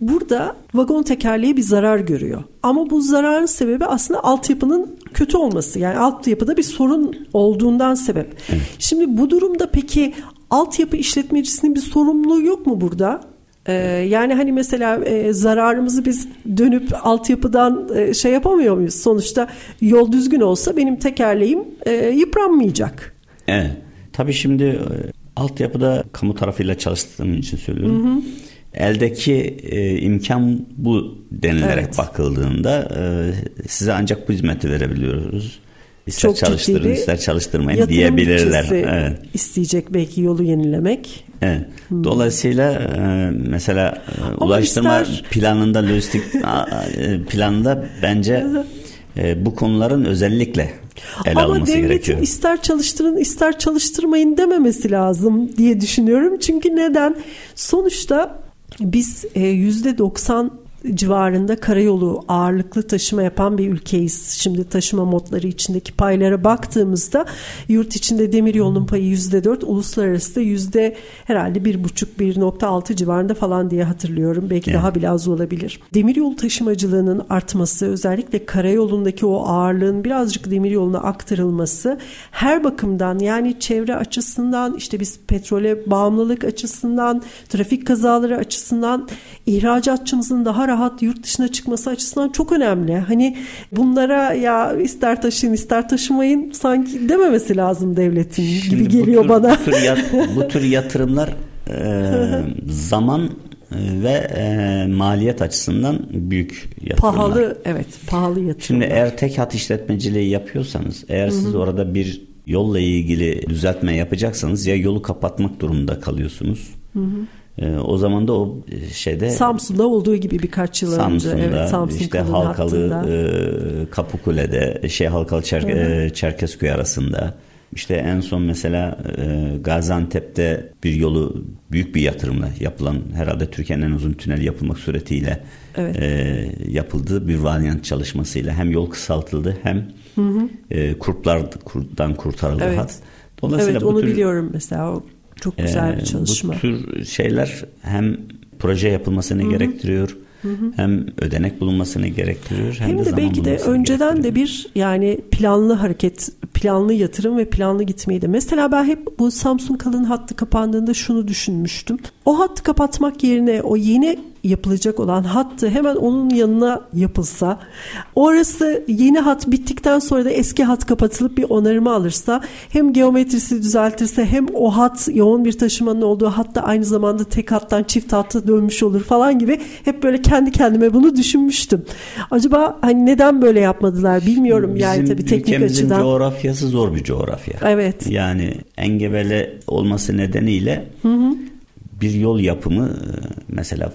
Speaker 1: Burada vagon tekerleği bir zarar görüyor. Ama bu zararın sebebi aslında altyapının kötü olması. Yani altyapıda bir sorun olduğundan sebep. Şimdi bu durumda peki altyapı işletmecisinin bir sorumluluğu yok mu burada? Ee, yani hani mesela e, zararımızı biz dönüp altyapıdan e, şey yapamıyor muyuz? Sonuçta yol düzgün olsa benim tekerleğim e, yıpranmayacak.
Speaker 2: Evet. Tabii şimdi e, altyapıda kamu tarafıyla çalıştığım için söylüyorum. Eldeki e, imkan bu denilerek
Speaker 1: Evet.
Speaker 2: bakıldığında e, size ancak bu hizmeti verebiliyoruz. İster
Speaker 1: Çok
Speaker 2: çalıştırın ister çalıştırmayın diyebilirler. Evet.
Speaker 1: isteyecek belki yolu yenilemek.
Speaker 2: Evet. Dolayısıyla e, mesela e, ulaştırma
Speaker 1: ister-
Speaker 2: planında lojistik *laughs* e, planında bence e, bu konuların özellikle ele
Speaker 1: Ama
Speaker 2: alınması
Speaker 1: devletin
Speaker 2: gerekiyor.
Speaker 1: ister çalıştırın ister çalıştırmayın dememesi lazım diye düşünüyorum. Çünkü neden? Sonuçta biz yüzde 90 civarında karayolu ağırlıklı taşıma yapan bir ülkeyiz. Şimdi taşıma modları içindeki paylara baktığımızda yurt içinde demiryolunun payı yüzde dört, uluslararası da yüzde herhalde bir buçuk, 1.6 civarında falan diye hatırlıyorum. Belki
Speaker 2: Evet.
Speaker 1: daha bile az olabilir. Demiryolu taşımacılığının artması, özellikle karayolundaki o ağırlığın birazcık demiryoluna aktarılması her bakımdan yani çevre açısından işte biz petrole bağımlılık açısından, trafik kazaları açısından ihracatçımızın daha rahat yurt dışına çıkması açısından çok önemli. Hani bunlara ya ister taşıyın ister taşımayın sanki dememesi lazım devletin gibi
Speaker 2: Şimdi bu
Speaker 1: geliyor
Speaker 2: tür-
Speaker 1: bana.
Speaker 2: Bu tür, yat- bu tür yatırımlar *laughs* e, zaman e, ve e, maliyet açısından büyük yatırımlar.
Speaker 1: pahalı evet pahalı yatırım.
Speaker 2: Şimdi eğer tek hat işletmeciliği yapıyorsanız, eğer siz orada bir yolla ilgili düzeltme yapacaksanız ya yolu kapatmak durumunda kalıyorsunuz. E, o zaman da o e, şeyde
Speaker 1: Samsun'da olduğu gibi birkaç yıl önce.
Speaker 2: Samsun'da
Speaker 1: Evet, Samsun
Speaker 2: işte Halkalı
Speaker 1: hattında.
Speaker 2: e, Kapıkule'de şey Halkalı Çer- e, Çerkezköy arasında İşte en son mesela e, Gaziantep'te bir yolu büyük bir yatırımla yapılan herhalde Türkiye'nin en uzun tüneli yapılmak suretiyle evet. e, yapıldı. Bir varyant çalışmasıyla hem yol kısaltıldı hem hı hı. E, kurtlardan kurtarıldı
Speaker 1: evet. hat. Dolayısıyla evet onu tür, biliyorum mesela o çok güzel e, bir çalışma.
Speaker 2: Bu tür şeyler hem proje yapılmasını hı hı. gerektiriyor Hı hı. Hem ödenek bulunmasını gerektiriyor hem, hem de, de belki de
Speaker 1: önceden de bir yani planlı hareket, planlı yatırım ve planlı gitmeydi. Mesela ben hep bu Samsun Kalın hattı kapandığında şunu düşünmüştüm. O hattı kapatmak yerine o yeni yapılacak olan hattı hemen onun yanına yapılsa orası yeni hat bittikten sonra da eski hat kapatılıp bir onarımı alırsa hem geometrisi düzeltirse hem o hat yoğun bir taşımanın olduğu hatta aynı zamanda tek hattan çift hatta dönmüş olur falan gibi hep böyle kendi kendime bunu düşünmüştüm. Acaba hani neden böyle yapmadılar bilmiyorum Bizim yani tabii teknik açıdan.
Speaker 2: coğrafyası zor bir coğrafya.
Speaker 1: Evet.
Speaker 2: Yani engebeli olması nedeniyle hı hı bir yol yapımı e, mesela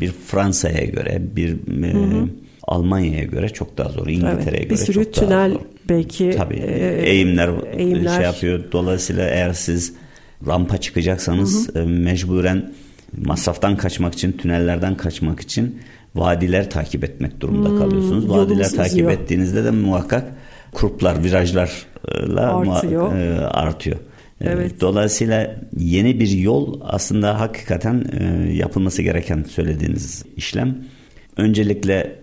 Speaker 2: bir Fransa'ya göre bir e, hı hı. Almanya'ya göre çok daha zor. İngiltere'ye evet, göre çok daha zor. Bir sürü tünel
Speaker 1: belki
Speaker 2: Tabii e, eğimler, eğimler şey yapıyor. Dolayısıyla eğer siz rampa çıkacaksanız hı hı. mecburen masraftan kaçmak için, tünellerden kaçmak için vadiler takip etmek durumunda hmm, kalıyorsunuz. Vadiler takip uzuyor. ettiğinizde de muhakkak kurplar, virajlarla artıyor. artıyor. Ee, evet. Dolayısıyla yeni bir yol aslında hakikaten e, yapılması gereken söylediğiniz işlem. Öncelikle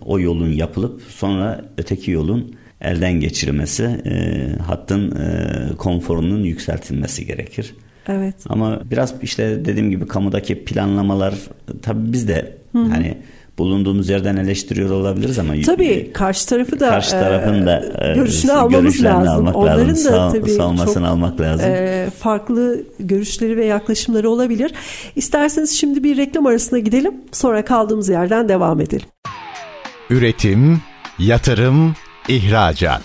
Speaker 2: o yolun yapılıp sonra öteki yolun elden geçirilmesi, e, hattın e, konforunun yükseltilmesi gerekir.
Speaker 1: Evet.
Speaker 2: Ama biraz işte dediğim gibi kamudaki planlamalar tabii biz de Hı-hı. hani bulunduğumuz yerden eleştiriyor olabiliriz ama
Speaker 1: tabii karşı tarafı da
Speaker 2: karşı tarafın da
Speaker 1: e, görüşünü almamız lazım. Almak Onların
Speaker 2: lazım. da tabii savunmasını çok almak lazım.
Speaker 1: E, farklı görüşleri ve yaklaşımları olabilir. İsterseniz şimdi bir reklam arasına gidelim. Sonra kaldığımız yerden devam edelim.
Speaker 3: Üretim, yatırım, ihracat.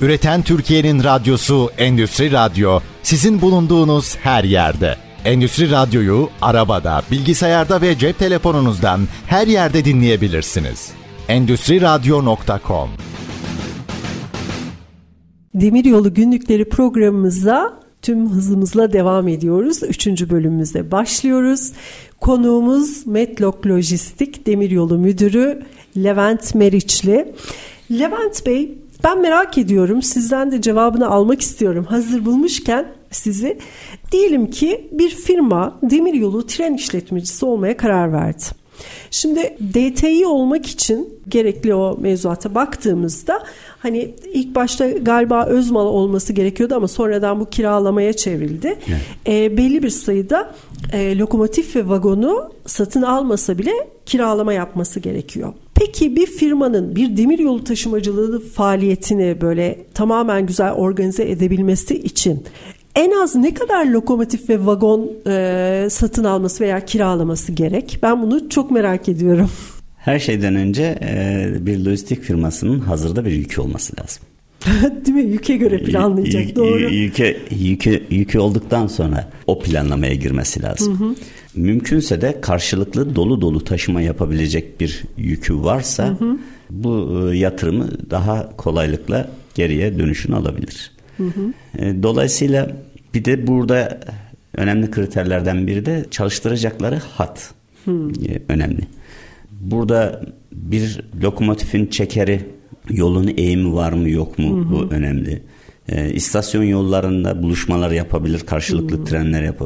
Speaker 3: Üreten Türkiye'nin radyosu Endüstri Radyo sizin bulunduğunuz her yerde. Endüstri Radyo'yu arabada, bilgisayarda ve cep telefonunuzdan her yerde dinleyebilirsiniz. Endüstri Radyo.com
Speaker 1: Demiryolu Günlükleri programımıza tüm hızımızla devam ediyoruz. Üçüncü bölümümüzde başlıyoruz. Konuğumuz Metlok Lojistik Demiryolu Müdürü Levent Meriçli. Levent Bey ben merak ediyorum sizden de cevabını almak istiyorum. Hazır bulmuşken sizi Diyelim ki bir firma demiryolu tren işletmecisi olmaya karar verdi. Şimdi DTI olmak için gerekli o mevzuata baktığımızda hani ilk başta galiba özmal olması gerekiyordu ama sonradan bu kiralamaya çevrildi. Evet. E, belli bir sayıda e, lokomotif ve vagonu satın almasa bile kiralama yapması gerekiyor. Peki bir firmanın bir demiryolu taşımacılığı faaliyetini böyle tamamen güzel organize edebilmesi için en az ne kadar lokomotif ve vagon e, satın alması veya kiralaması gerek? Ben bunu çok merak ediyorum. *laughs*
Speaker 2: Her şeyden önce e, bir lojistik firmasının hazırda bir yükü olması lazım. *laughs*
Speaker 1: Değil mi? Yüke göre planlayacak. Y- doğru.
Speaker 2: Yüke, yükü, yükü olduktan sonra o planlamaya girmesi lazım. Hı hı. Mümkünse de karşılıklı dolu dolu taşıma yapabilecek bir yükü varsa hı hı. bu e, yatırımı daha kolaylıkla geriye dönüşünü alabilir. Hı hı. E, dolayısıyla bir de burada önemli kriterlerden biri de çalıştıracakları hat hı. E, önemli. Burada bir lokomotifin çekeri yolun eğimi var mı yok mu hı. bu önemli. E, istasyon yollarında buluşmalar yapabilir, karşılıklı hmm. trenler yap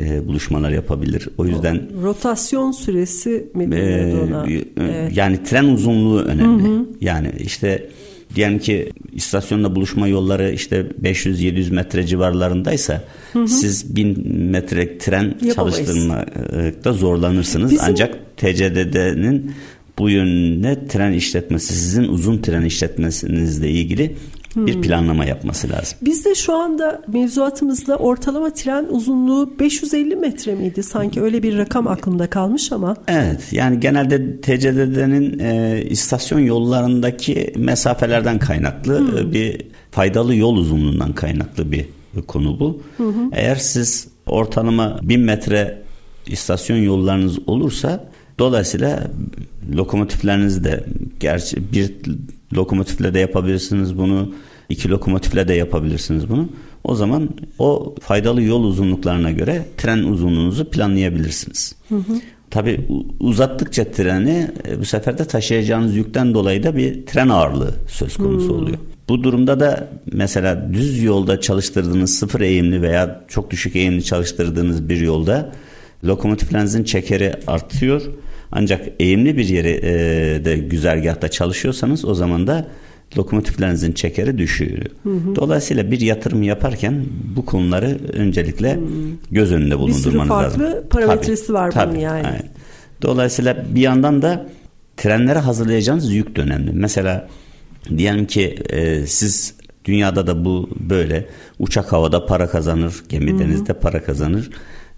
Speaker 2: e, buluşmalar yapabilir. O yüzden
Speaker 1: rotasyon süresi mi e, ona?
Speaker 2: E, evet. Yani tren uzunluğu önemli. Hı. Yani işte diyelim ki istasyonla buluşma yolları işte 500-700 metre civarlarındaysa hı hı. siz 1000 metre tren çalıştırmakta zorlanırsınız. Bizim... Ancak TCDD'nin bu yönde tren işletmesi sizin uzun tren işletmesinizle ilgili bir hmm. planlama yapması lazım.
Speaker 1: Bizde şu anda mevzuatımızda ortalama tren uzunluğu 550 metre miydi? Sanki öyle bir rakam aklımda kalmış ama.
Speaker 2: Evet yani genelde TCDD'nin e, istasyon yollarındaki mesafelerden kaynaklı hmm. E, bir faydalı yol uzunluğundan kaynaklı bir konu bu. Hı Eğer siz ortalama 1000 metre istasyon yollarınız olursa dolayısıyla lokomotifleriniz de gerçi bir lokomotifle de yapabilirsiniz bunu İki lokomotifle de yapabilirsiniz bunu. O zaman o faydalı yol uzunluklarına göre tren uzunluğunuzu planlayabilirsiniz. Hı hı. Tabi uzattıkça treni e, bu sefer de taşıyacağınız yükten dolayı da bir tren ağırlığı söz konusu hmm. oluyor. Bu durumda da mesela düz yolda çalıştırdığınız sıfır eğimli veya çok düşük eğimli çalıştırdığınız bir yolda lokomotiflerinizin çekeri artıyor. Ancak eğimli bir yeri e, de güzergahta çalışıyorsanız o zaman da lokomotiflerinizin çekeri düşüyor. Hı hı. Dolayısıyla bir yatırım yaparken bu konuları öncelikle hı. göz önünde bulundurmanız lazım.
Speaker 1: Bir sürü farklı parametresi tabii, var tabii, bunun yani. yani.
Speaker 2: Dolayısıyla bir yandan da trenlere hazırlayacağınız yük de önemli. Mesela diyelim ki e, siz dünyada da bu böyle uçak havada para kazanır, gemi denizde para kazanır.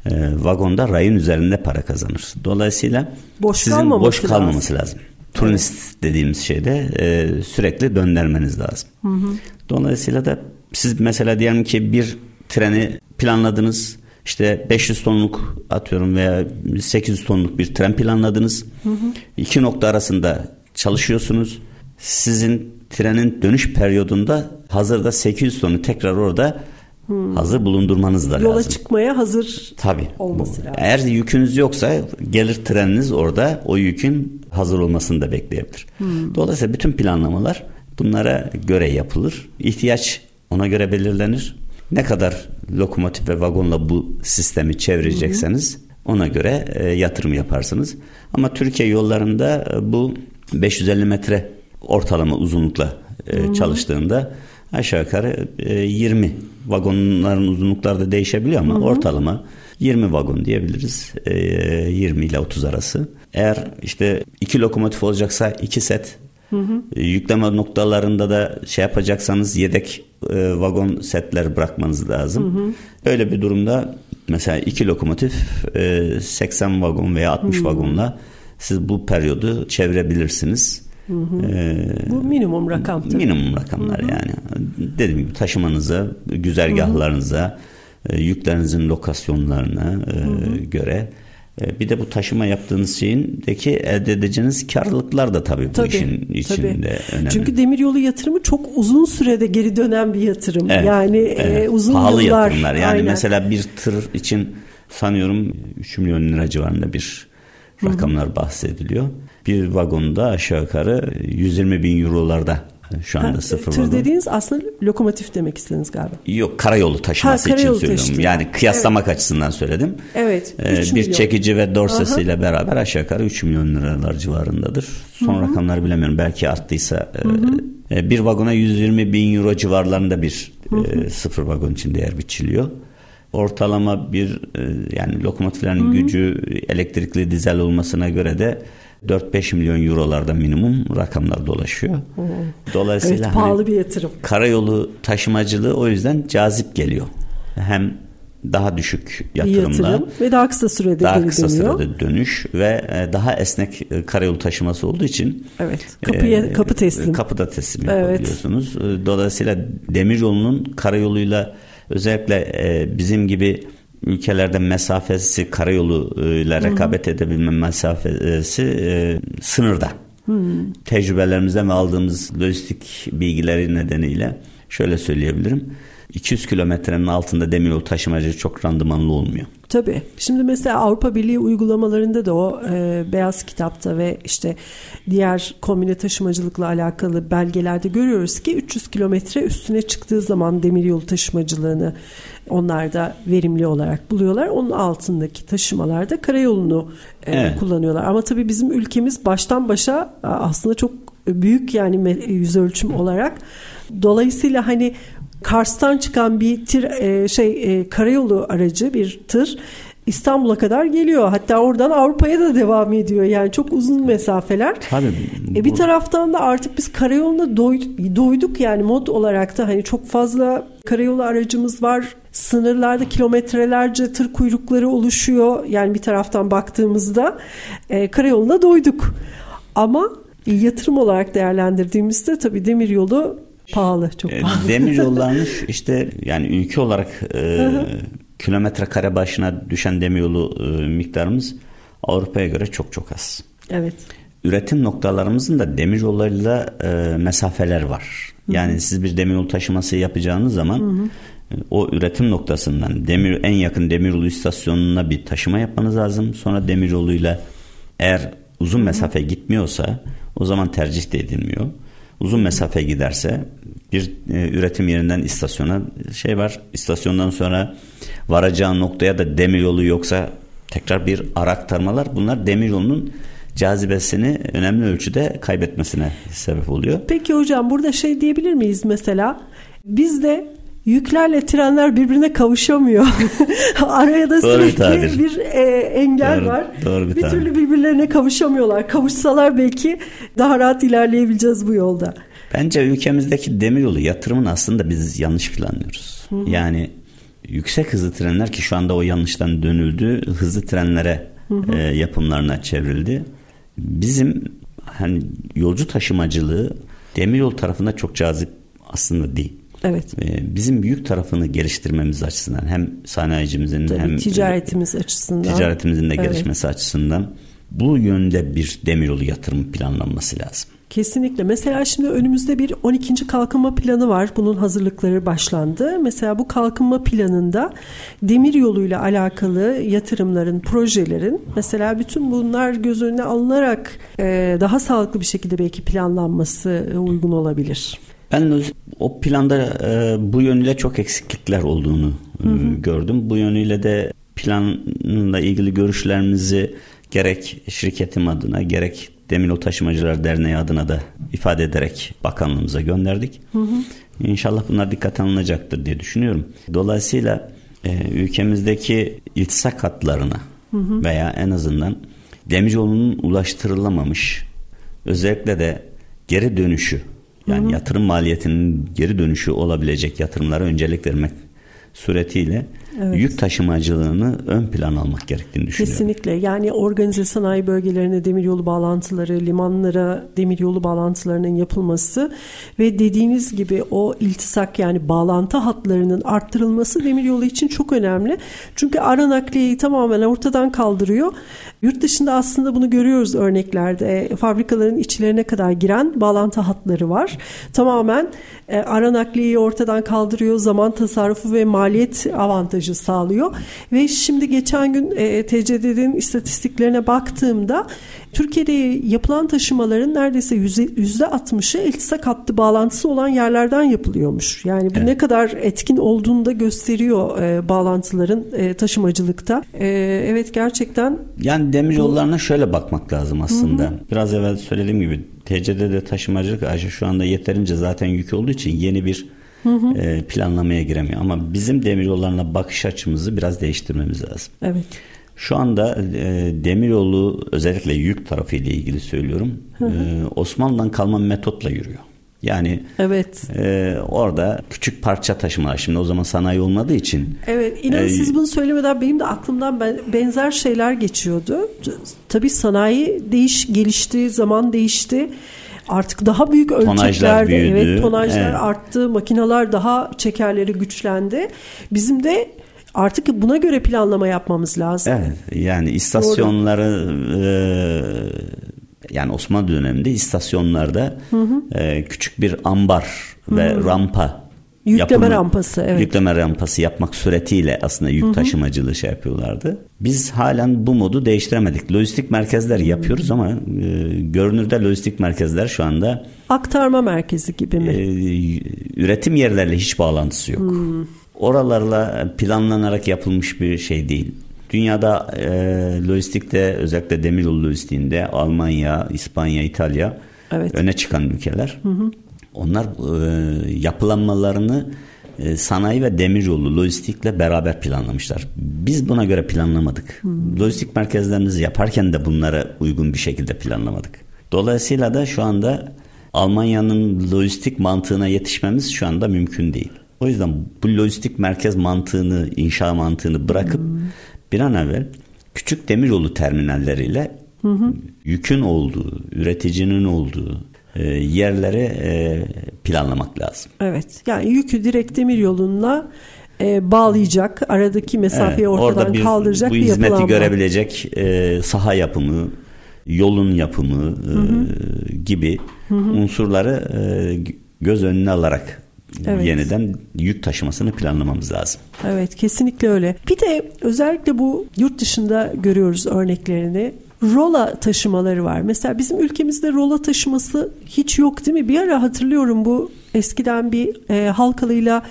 Speaker 2: E, vagonda rayın üzerinde para kazanır. Dolayısıyla boş sizin boş kalmaması lazım. lazım turist evet. dediğimiz şeyde e, sürekli döndürmeniz lazım. Hı hı. Dolayısıyla da siz mesela diyelim ki bir treni planladınız. İşte 500 tonluk atıyorum veya 800 tonluk bir tren planladınız. Hı hı. İki nokta arasında çalışıyorsunuz. Sizin trenin dönüş periyodunda hazırda 800 tonu tekrar orada Hmm. Hazır bulundurmanız da
Speaker 1: Yola
Speaker 2: lazım.
Speaker 1: çıkmaya hazır
Speaker 2: Tabii.
Speaker 1: olması lazım.
Speaker 2: Eğer yükünüz yoksa gelir treniniz orada o yükün hazır olmasını da bekleyebilir. Hmm. Dolayısıyla bütün planlamalar bunlara göre yapılır. İhtiyaç ona göre belirlenir. Ne kadar lokomotif ve vagonla bu sistemi çevirecekseniz ona göre e, yatırım yaparsınız. Ama Türkiye yollarında e, bu 550 metre ortalama uzunlukla e, çalıştığında aşağı yukarı e, 20 vagonların uzunlukları da değişebiliyor ama hı hı. ortalama 20 vagon diyebiliriz. E, 20 ile 30 arası. Eğer işte iki lokomotif olacaksa iki set Hı hı. E, yükleme noktalarında da şey yapacaksanız yedek e, vagon setler bırakmanız lazım. Hı hı. Öyle bir durumda mesela iki lokomotif e, 80 vagon veya 60 hı. vagonla siz bu periyodu çevirebilirsiniz.
Speaker 1: Hı hı. Ee, Bu minimum rakam tabii.
Speaker 2: Minimum rakamlar hı hı. yani. Dediğim gibi taşımanıza, güzergahlarınıza, hı hı. yüklerinizin lokasyonlarına e, hı hı. göre e, bir de bu taşıma yaptığınız şeyindeki elde edeceğiniz karlılıklar da tabii, tabii bu işin içinde tabii. önemli.
Speaker 1: Çünkü demiryolu yatırımı çok uzun sürede geri dönen bir yatırım. Evet, yani e, evet. E, uzun
Speaker 2: Pahalı
Speaker 1: yıllar.
Speaker 2: yatırımlar. Yani Aynen. mesela bir tır için sanıyorum 3 milyon lira civarında bir rakamlar bahsediliyor. Bir vagonda aşağı yukarı 120 bin eurolarda şu anda ha, sıfır
Speaker 1: tır
Speaker 2: vagon.
Speaker 1: dediğiniz aslında lokomotif demek istediniz galiba.
Speaker 2: Yok karayolu taşıması ha, karayolu için söylüyorum. Taşıtı. Yani kıyaslamak evet. açısından söyledim.
Speaker 1: Evet.
Speaker 2: Ee, bir milyon. çekici ve dorsesiyle beraber aşağı yukarı 3 milyon liralar civarındadır. Son Hı-hı. rakamları bilemiyorum. Belki arttıysa. E, e, bir vagona 120 bin euro civarlarında bir e, sıfır vagon için değer biçiliyor ortalama bir e, yani lokomotiflerin Hı-hı. gücü elektrikli dizel olmasına göre de 4-5 milyon eurolarda minimum rakamlar dolaşıyor. Hı-hı.
Speaker 1: Dolayısıyla evet, pahalı hani, bir yatırım.
Speaker 2: Karayolu taşımacılığı o yüzden cazip geliyor. Hem daha düşük yatırımla yatırım
Speaker 1: ve daha kısa sürede
Speaker 2: daha kısa dönüyor. sürede dönüş ve e, daha esnek e, karayolu taşıması olduğu için
Speaker 1: evet kapıya e, kapı teslim
Speaker 2: kapıda teslim evet. yapabiliyorsunuz. Dolayısıyla demiryolunun karayoluyla Özellikle e, bizim gibi ülkelerde mesafesi karayolu ile rekabet edebilme mesafesi e, sınırda. Hmm. Tecrübelerimizden ve aldığımız lojistik bilgileri nedeniyle şöyle söyleyebilirim. 200 kilometrenin altında demiryolu taşımacı çok randımanlı olmuyor.
Speaker 1: Tabii. Şimdi mesela Avrupa Birliği uygulamalarında da o e, beyaz kitapta ve işte diğer kombine taşımacılıkla alakalı belgelerde görüyoruz ki 300 kilometre üstüne çıktığı zaman demiryolu taşımacılığını onlar da verimli olarak buluyorlar. Onun altındaki taşımalarda karayolunu e, evet. kullanıyorlar. Ama tabii bizim ülkemiz baştan başa aslında çok büyük yani yüz ölçüm olarak. Dolayısıyla hani Kars'tan çıkan bir tir, e, şey e, karayolu aracı bir tır İstanbul'a kadar geliyor. Hatta oradan Avrupa'ya da devam ediyor. Yani çok uzun mesafeler.
Speaker 2: Tabii.
Speaker 1: Bu... E bir taraftan da artık biz karayoluna doyduk, doyduk yani mod olarak da hani çok fazla karayolu aracımız var. Sınırlarda kilometrelerce tır kuyrukları oluşuyor. Yani bir taraftan baktığımızda e, karayoluna doyduk. Ama yatırım olarak değerlendirdiğimizde tabii demir yolu Pahalı, çok e, pahalı.
Speaker 2: Demir yollarının *laughs* işte yani ülke olarak e, kilometre kare başına düşen demiryolu e, miktarımız Avrupa'ya göre çok çok az.
Speaker 1: Evet.
Speaker 2: üretim noktalarımızın da demiryollarıyla e, mesafeler var. Yani siz bir demiryolu taşıması yapacağınız zaman. E, o üretim noktasından demir en yakın demiryolu istasyonuna bir taşıma yapmanız lazım. Sonra demiryoluyla eğer uzun mesafe gitmiyorsa o zaman tercih de edilmiyor. Uzun mesafe giderse bir e, üretim yerinden istasyona şey var. İstasyondan sonra varacağın noktaya da demiryolu yoksa tekrar bir ara aktarmalar. Bunlar demiryolunun cazibesini önemli ölçüde kaybetmesine sebep oluyor.
Speaker 1: Peki hocam burada şey diyebilir miyiz mesela? Bizde yüklerle trenler birbirine kavuşamıyor. *laughs* Araya da doğru sürekli bir e, engel doğru, var. Doğru bir, bir türlü birbirlerine kavuşamıyorlar. Kavuşsalar belki daha rahat ilerleyebileceğiz bu yolda.
Speaker 2: Bence ülkemizdeki demiryolu yatırımını aslında biz yanlış planlıyoruz. Hı hı. Yani yüksek hızlı trenler ki şu anda o yanlıştan dönüldü. Hızlı trenlere hı hı. E, yapımlarına çevrildi. Bizim hani yolcu taşımacılığı demiryolu tarafında çok cazip aslında değil.
Speaker 1: Evet.
Speaker 2: Ee, bizim büyük tarafını geliştirmemiz açısından hem sanayicimizin
Speaker 1: Tabii,
Speaker 2: hem
Speaker 1: ticaretimiz açısından
Speaker 2: ticaretimizin de gelişmesi evet. açısından bu yönde bir demiryolu yatırım planlanması lazım.
Speaker 1: Kesinlikle. Mesela şimdi önümüzde bir 12. kalkınma planı var. Bunun hazırlıkları başlandı. Mesela bu kalkınma planında demir yoluyla alakalı yatırımların, projelerin mesela bütün bunlar göz önüne alınarak e, daha sağlıklı bir şekilde belki planlanması uygun olabilir.
Speaker 2: Ben o planda e, bu yönüyle çok eksiklikler olduğunu e, hı hı. gördüm. Bu yönüyle de planla ilgili görüşlerimizi gerek şirketim adına gerek Demiryolu Taşımacılar Derneği adına da ifade ederek bakanlığımıza gönderdik. Hı hı. İnşallah bunlar dikkate alınacaktır diye düşünüyorum. Dolayısıyla e, ülkemizdeki iltisak hatlarına hı hı. veya en azından demiryolunun ulaştırılamamış özellikle de geri dönüşü yani Hı-hı. yatırım maliyetinin geri dönüşü olabilecek yatırımlara öncelik vermek suretiyle evet. yük taşımacılığını ön plan almak gerektiğini düşünüyorum.
Speaker 1: Kesinlikle. Yani organize sanayi bölgelerine demiryolu bağlantıları, limanlara demiryolu bağlantılarının yapılması ve dediğiniz gibi o iltisak yani bağlantı hatlarının arttırılması demiryolu için çok önemli. Çünkü ara nakliyeyi tamamen ortadan kaldırıyor. Yurt dışında aslında bunu görüyoruz örneklerde. Fabrikaların içlerine kadar giren bağlantı hatları var. Tamamen e, ara nakliyeyi ortadan kaldırıyor, zaman tasarrufu ve maliyet avantajı sağlıyor. Ve şimdi geçen gün e, TCD'nin istatistiklerine baktığımda Türkiye'de yapılan taşımaların neredeyse yüzde 60'ı iltisak hattı bağlantısı olan yerlerden yapılıyormuş. Yani bu evet. ne kadar etkin olduğunu da gösteriyor e, bağlantıların e, taşımacılıkta. E, evet gerçekten.
Speaker 2: Yani demir yollarına bu... şöyle bakmak lazım aslında. Hı-hı. Biraz evvel söylediğim gibi TCD'de taşımacılık aşı şu anda yeterince zaten yük olduğu için yeni bir hı hı. E, planlamaya giremiyor. Ama bizim demir yollarına bakış açımızı biraz değiştirmemiz lazım.
Speaker 1: Evet.
Speaker 2: Şu anda e, demiryolu özellikle yük tarafı ile ilgili söylüyorum. Hı hı. E, Osmanlı'dan kalma metotla yürüyor. Yani
Speaker 1: evet.
Speaker 2: e, orada küçük parça taşımalar şimdi o zaman sanayi olmadığı için.
Speaker 1: Evet inanın e, siz bunu söylemeden benim de aklımdan benzer şeyler geçiyordu. Tabii sanayi değiş gelişti, zaman değişti. Artık daha büyük ölçeklerde evet tonajlar evet. arttı, makineler daha çekerleri güçlendi. Bizim de artık buna göre planlama yapmamız lazım.
Speaker 2: Evet yani istasyonları e, yani Osmanlı döneminde istasyonlarda hı hı. E, küçük bir ambar hı hı. ve rampa
Speaker 1: Yükleme yapımı, rampası evet.
Speaker 2: Yükleme rampası yapmak suretiyle aslında yük Hı-hı. taşımacılığı şey yapıyorlardı. Biz halen bu modu değiştiremedik. Lojistik merkezler yapıyoruz ama e, görünürde lojistik merkezler şu anda
Speaker 1: aktarma merkezi gibi mi? E,
Speaker 2: üretim yerlerle hiç bağlantısı yok. Hı. Oralarla planlanarak yapılmış bir şey değil. Dünyada e, lojistikte özellikle demiryolu lojistiğinde Almanya, İspanya, İtalya evet. öne çıkan ülkeler. Hı hı. Onlar e, yapılanmalarını e, sanayi ve demiryolu lojistikle beraber planlamışlar. Biz buna göre planlamadık. Hmm. Lojistik merkezlerimizi yaparken de bunlara uygun bir şekilde planlamadık. Dolayısıyla da şu anda Almanya'nın lojistik mantığına yetişmemiz şu anda mümkün değil. O yüzden bu lojistik merkez mantığını, inşa mantığını bırakıp hmm. bir an evvel küçük demiryolu terminalleriyle hı hı. yükün olduğu, üreticinin olduğu, e, yerleri e, planlamak lazım.
Speaker 1: Evet. Yani yükü direkt demir yolunla e, bağlayacak, aradaki mesafeyi evet, ortadan bir, kaldıracak
Speaker 2: bu
Speaker 1: bir
Speaker 2: hizmeti görebilecek e, saha yapımı, yolun yapımı hı hı. E, gibi hı hı. unsurları e, göz önüne alarak evet. yeniden yük taşımasını planlamamız lazım.
Speaker 1: Evet kesinlikle öyle. Bir de özellikle bu yurt dışında görüyoruz örneklerini rola taşımaları var. Mesela bizim ülkemizde rola taşıması hiç yok değil mi? Bir ara hatırlıyorum bu eskiden bir e, Halkalı'yla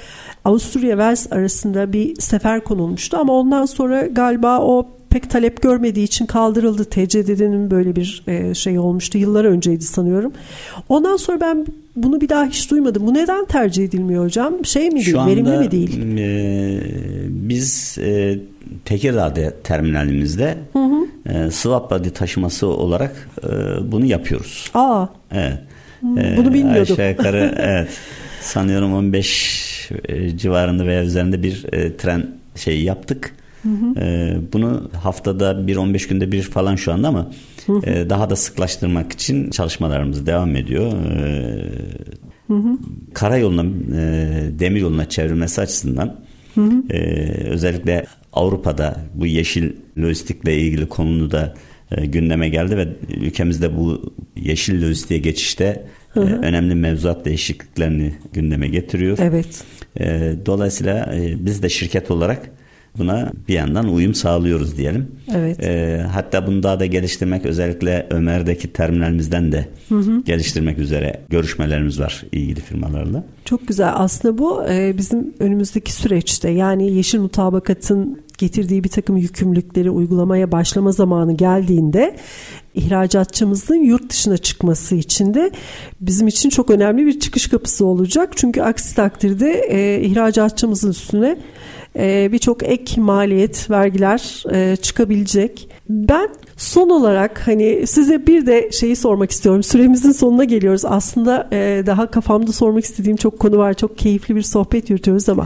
Speaker 1: Avusturya Wels arasında bir sefer konulmuştu ama ondan sonra galiba o pek talep görmediği için kaldırıldı. TCDD'nin böyle bir e, şey olmuştu. Yıllar önceydi sanıyorum. Ondan sonra ben bunu bir daha hiç duymadım. Bu neden tercih edilmiyor hocam? Şey mi değil, verimli mi değil?
Speaker 2: E, biz e, Tekirdağ'da terminalimizde hı hı. E, swap body taşıması olarak e, bunu yapıyoruz.
Speaker 1: Aa.
Speaker 2: Evet.
Speaker 1: E, bunu bilmiyordum.
Speaker 2: Aşağı yukarı *laughs* evet. Sanıyorum 15 e, civarında veya üzerinde bir e, tren şeyi yaptık. Hı hı. E, bunu haftada bir 15 günde bir falan şu anda ama hı hı. E, daha da sıklaştırmak için çalışmalarımız devam ediyor. E, hı hı. Karayoluna, e, demir yoluna çevrilmesi açısından hı hı. E, özellikle Avrupa'da bu yeşil lojistikle ilgili konu da e, gündeme geldi ve ülkemizde bu yeşil lojistiğe geçişte hı hı. E, önemli mevzuat değişikliklerini gündeme getiriyor.
Speaker 1: Evet.
Speaker 2: E, dolayısıyla biz de şirket olarak buna bir yandan uyum sağlıyoruz diyelim.
Speaker 1: Evet.
Speaker 2: E, hatta bunu daha da geliştirmek özellikle Ömer'deki terminalimizden de hı hı. geliştirmek üzere görüşmelerimiz var ilgili firmalarla.
Speaker 1: Çok güzel. Aslında bu e, bizim önümüzdeki süreçte yani yeşil mutabakatın getirdiği bir takım yükümlülükleri uygulamaya başlama zamanı geldiğinde ihracatçımızın yurt dışına çıkması için de bizim için çok önemli bir çıkış kapısı olacak. Çünkü aksi takdirde e, ihracatçımızın üstüne e, birçok ek maliyet, vergiler e, çıkabilecek. Ben son olarak hani size bir de şeyi sormak istiyorum. Süremizin sonuna geliyoruz. Aslında e, daha kafamda sormak istediğim çok konu var. Çok keyifli bir sohbet yürütüyoruz ama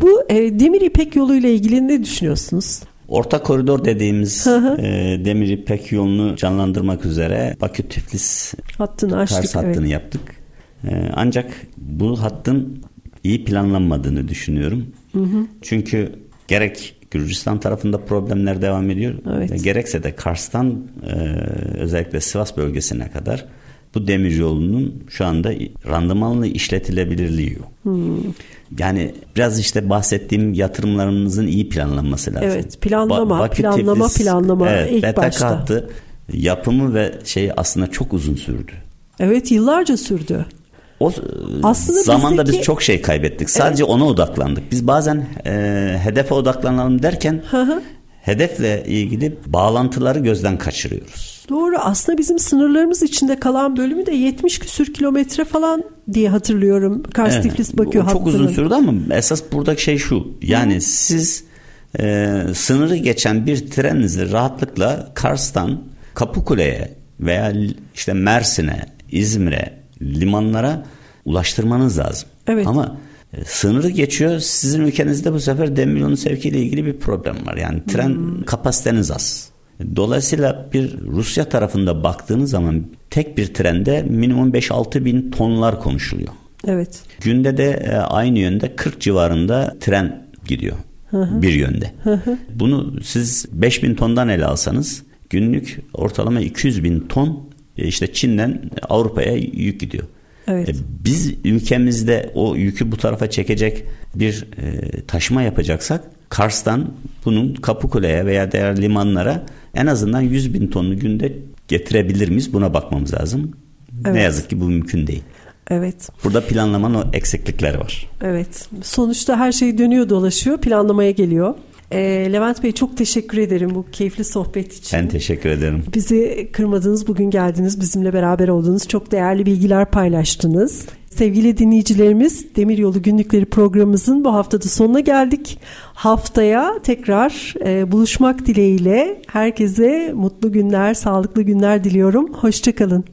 Speaker 1: bu Demir İpek yolu ile ilgili ne düşünüyorsunuz?
Speaker 2: Orta koridor dediğimiz e, demir İpek yolunu canlandırmak üzere Bakü Tiflis
Speaker 1: hattını açtık. Kars
Speaker 2: hattını evet. yaptık. E, ancak bu hattın iyi planlanmadığını düşünüyorum. Hı hı. Çünkü gerek Gürcistan tarafında problemler devam ediyor. Evet. Gerekse de Kars'tan e, özellikle Sivas bölgesine kadar bu demir yolunun şu anda randımanlı işletilebilirliği yok. Hmm. Yani biraz işte bahsettiğim yatırımlarımızın iyi planlanması lazım.
Speaker 1: Evet planlama, ba- planlama, teflis, planlama evet, ilk başta.
Speaker 2: Hattı, yapımı ve şey aslında çok uzun sürdü.
Speaker 1: Evet yıllarca sürdü.
Speaker 2: O Aslında zamanda bizdeki... biz çok şey kaybettik. Sadece evet. ona odaklandık. Biz bazen e, hedefe odaklanalım derken hedefle ilgili bağlantıları gözden kaçırıyoruz.
Speaker 1: Doğru. Aslında bizim sınırlarımız içinde kalan bölümü de 70 küsür kilometre falan diye hatırlıyorum. Kars evet. Tiflis Bakü
Speaker 2: hattının. Çok uzun sürdü ama esas buradaki şey şu. Yani Hı. siz e, sınırı geçen bir treninizi rahatlıkla Kars'tan Kapıkule'ye veya işte Mersin'e, İzmir'e limanlara ulaştırmanız lazım.
Speaker 1: Evet.
Speaker 2: Ama e, sınırı geçiyor. Sizin ülkenizde bu sefer demiryolu sevkiyle ilgili bir problem var. Yani tren hmm. kapasiteniz az. Dolayısıyla bir Rusya tarafında baktığınız zaman tek bir trende minimum 5-6 bin tonlar konuşuluyor.
Speaker 1: Evet.
Speaker 2: Günde de e, aynı yönde 40 civarında tren gidiyor. Bir yönde. Bunu siz 5 bin tondan ele alsanız günlük ortalama 200 bin ton işte Çin'den Avrupa'ya yük gidiyor.
Speaker 1: Evet. E,
Speaker 2: biz ülkemizde o yükü bu tarafa çekecek bir e, taşıma yapacaksak Kars'tan bunun Kapıkule'ye veya diğer limanlara en azından 100 bin tonlu günde getirebilir miyiz? Buna bakmamız lazım. Evet. Ne yazık ki bu mümkün değil.
Speaker 1: Evet.
Speaker 2: Burada planlamanın o eksiklikleri var.
Speaker 1: Evet. Sonuçta her şey dönüyor dolaşıyor planlamaya geliyor. E, Levent Bey çok teşekkür ederim bu keyifli sohbet için.
Speaker 2: Ben teşekkür ederim.
Speaker 1: Bizi kırmadınız, bugün geldiniz, bizimle beraber oldunuz. Çok değerli bilgiler paylaştınız. Sevgili dinleyicilerimiz Demiryolu Günlükleri programımızın bu haftada sonuna geldik. Haftaya tekrar e, buluşmak dileğiyle herkese mutlu günler, sağlıklı günler diliyorum. Hoşçakalın.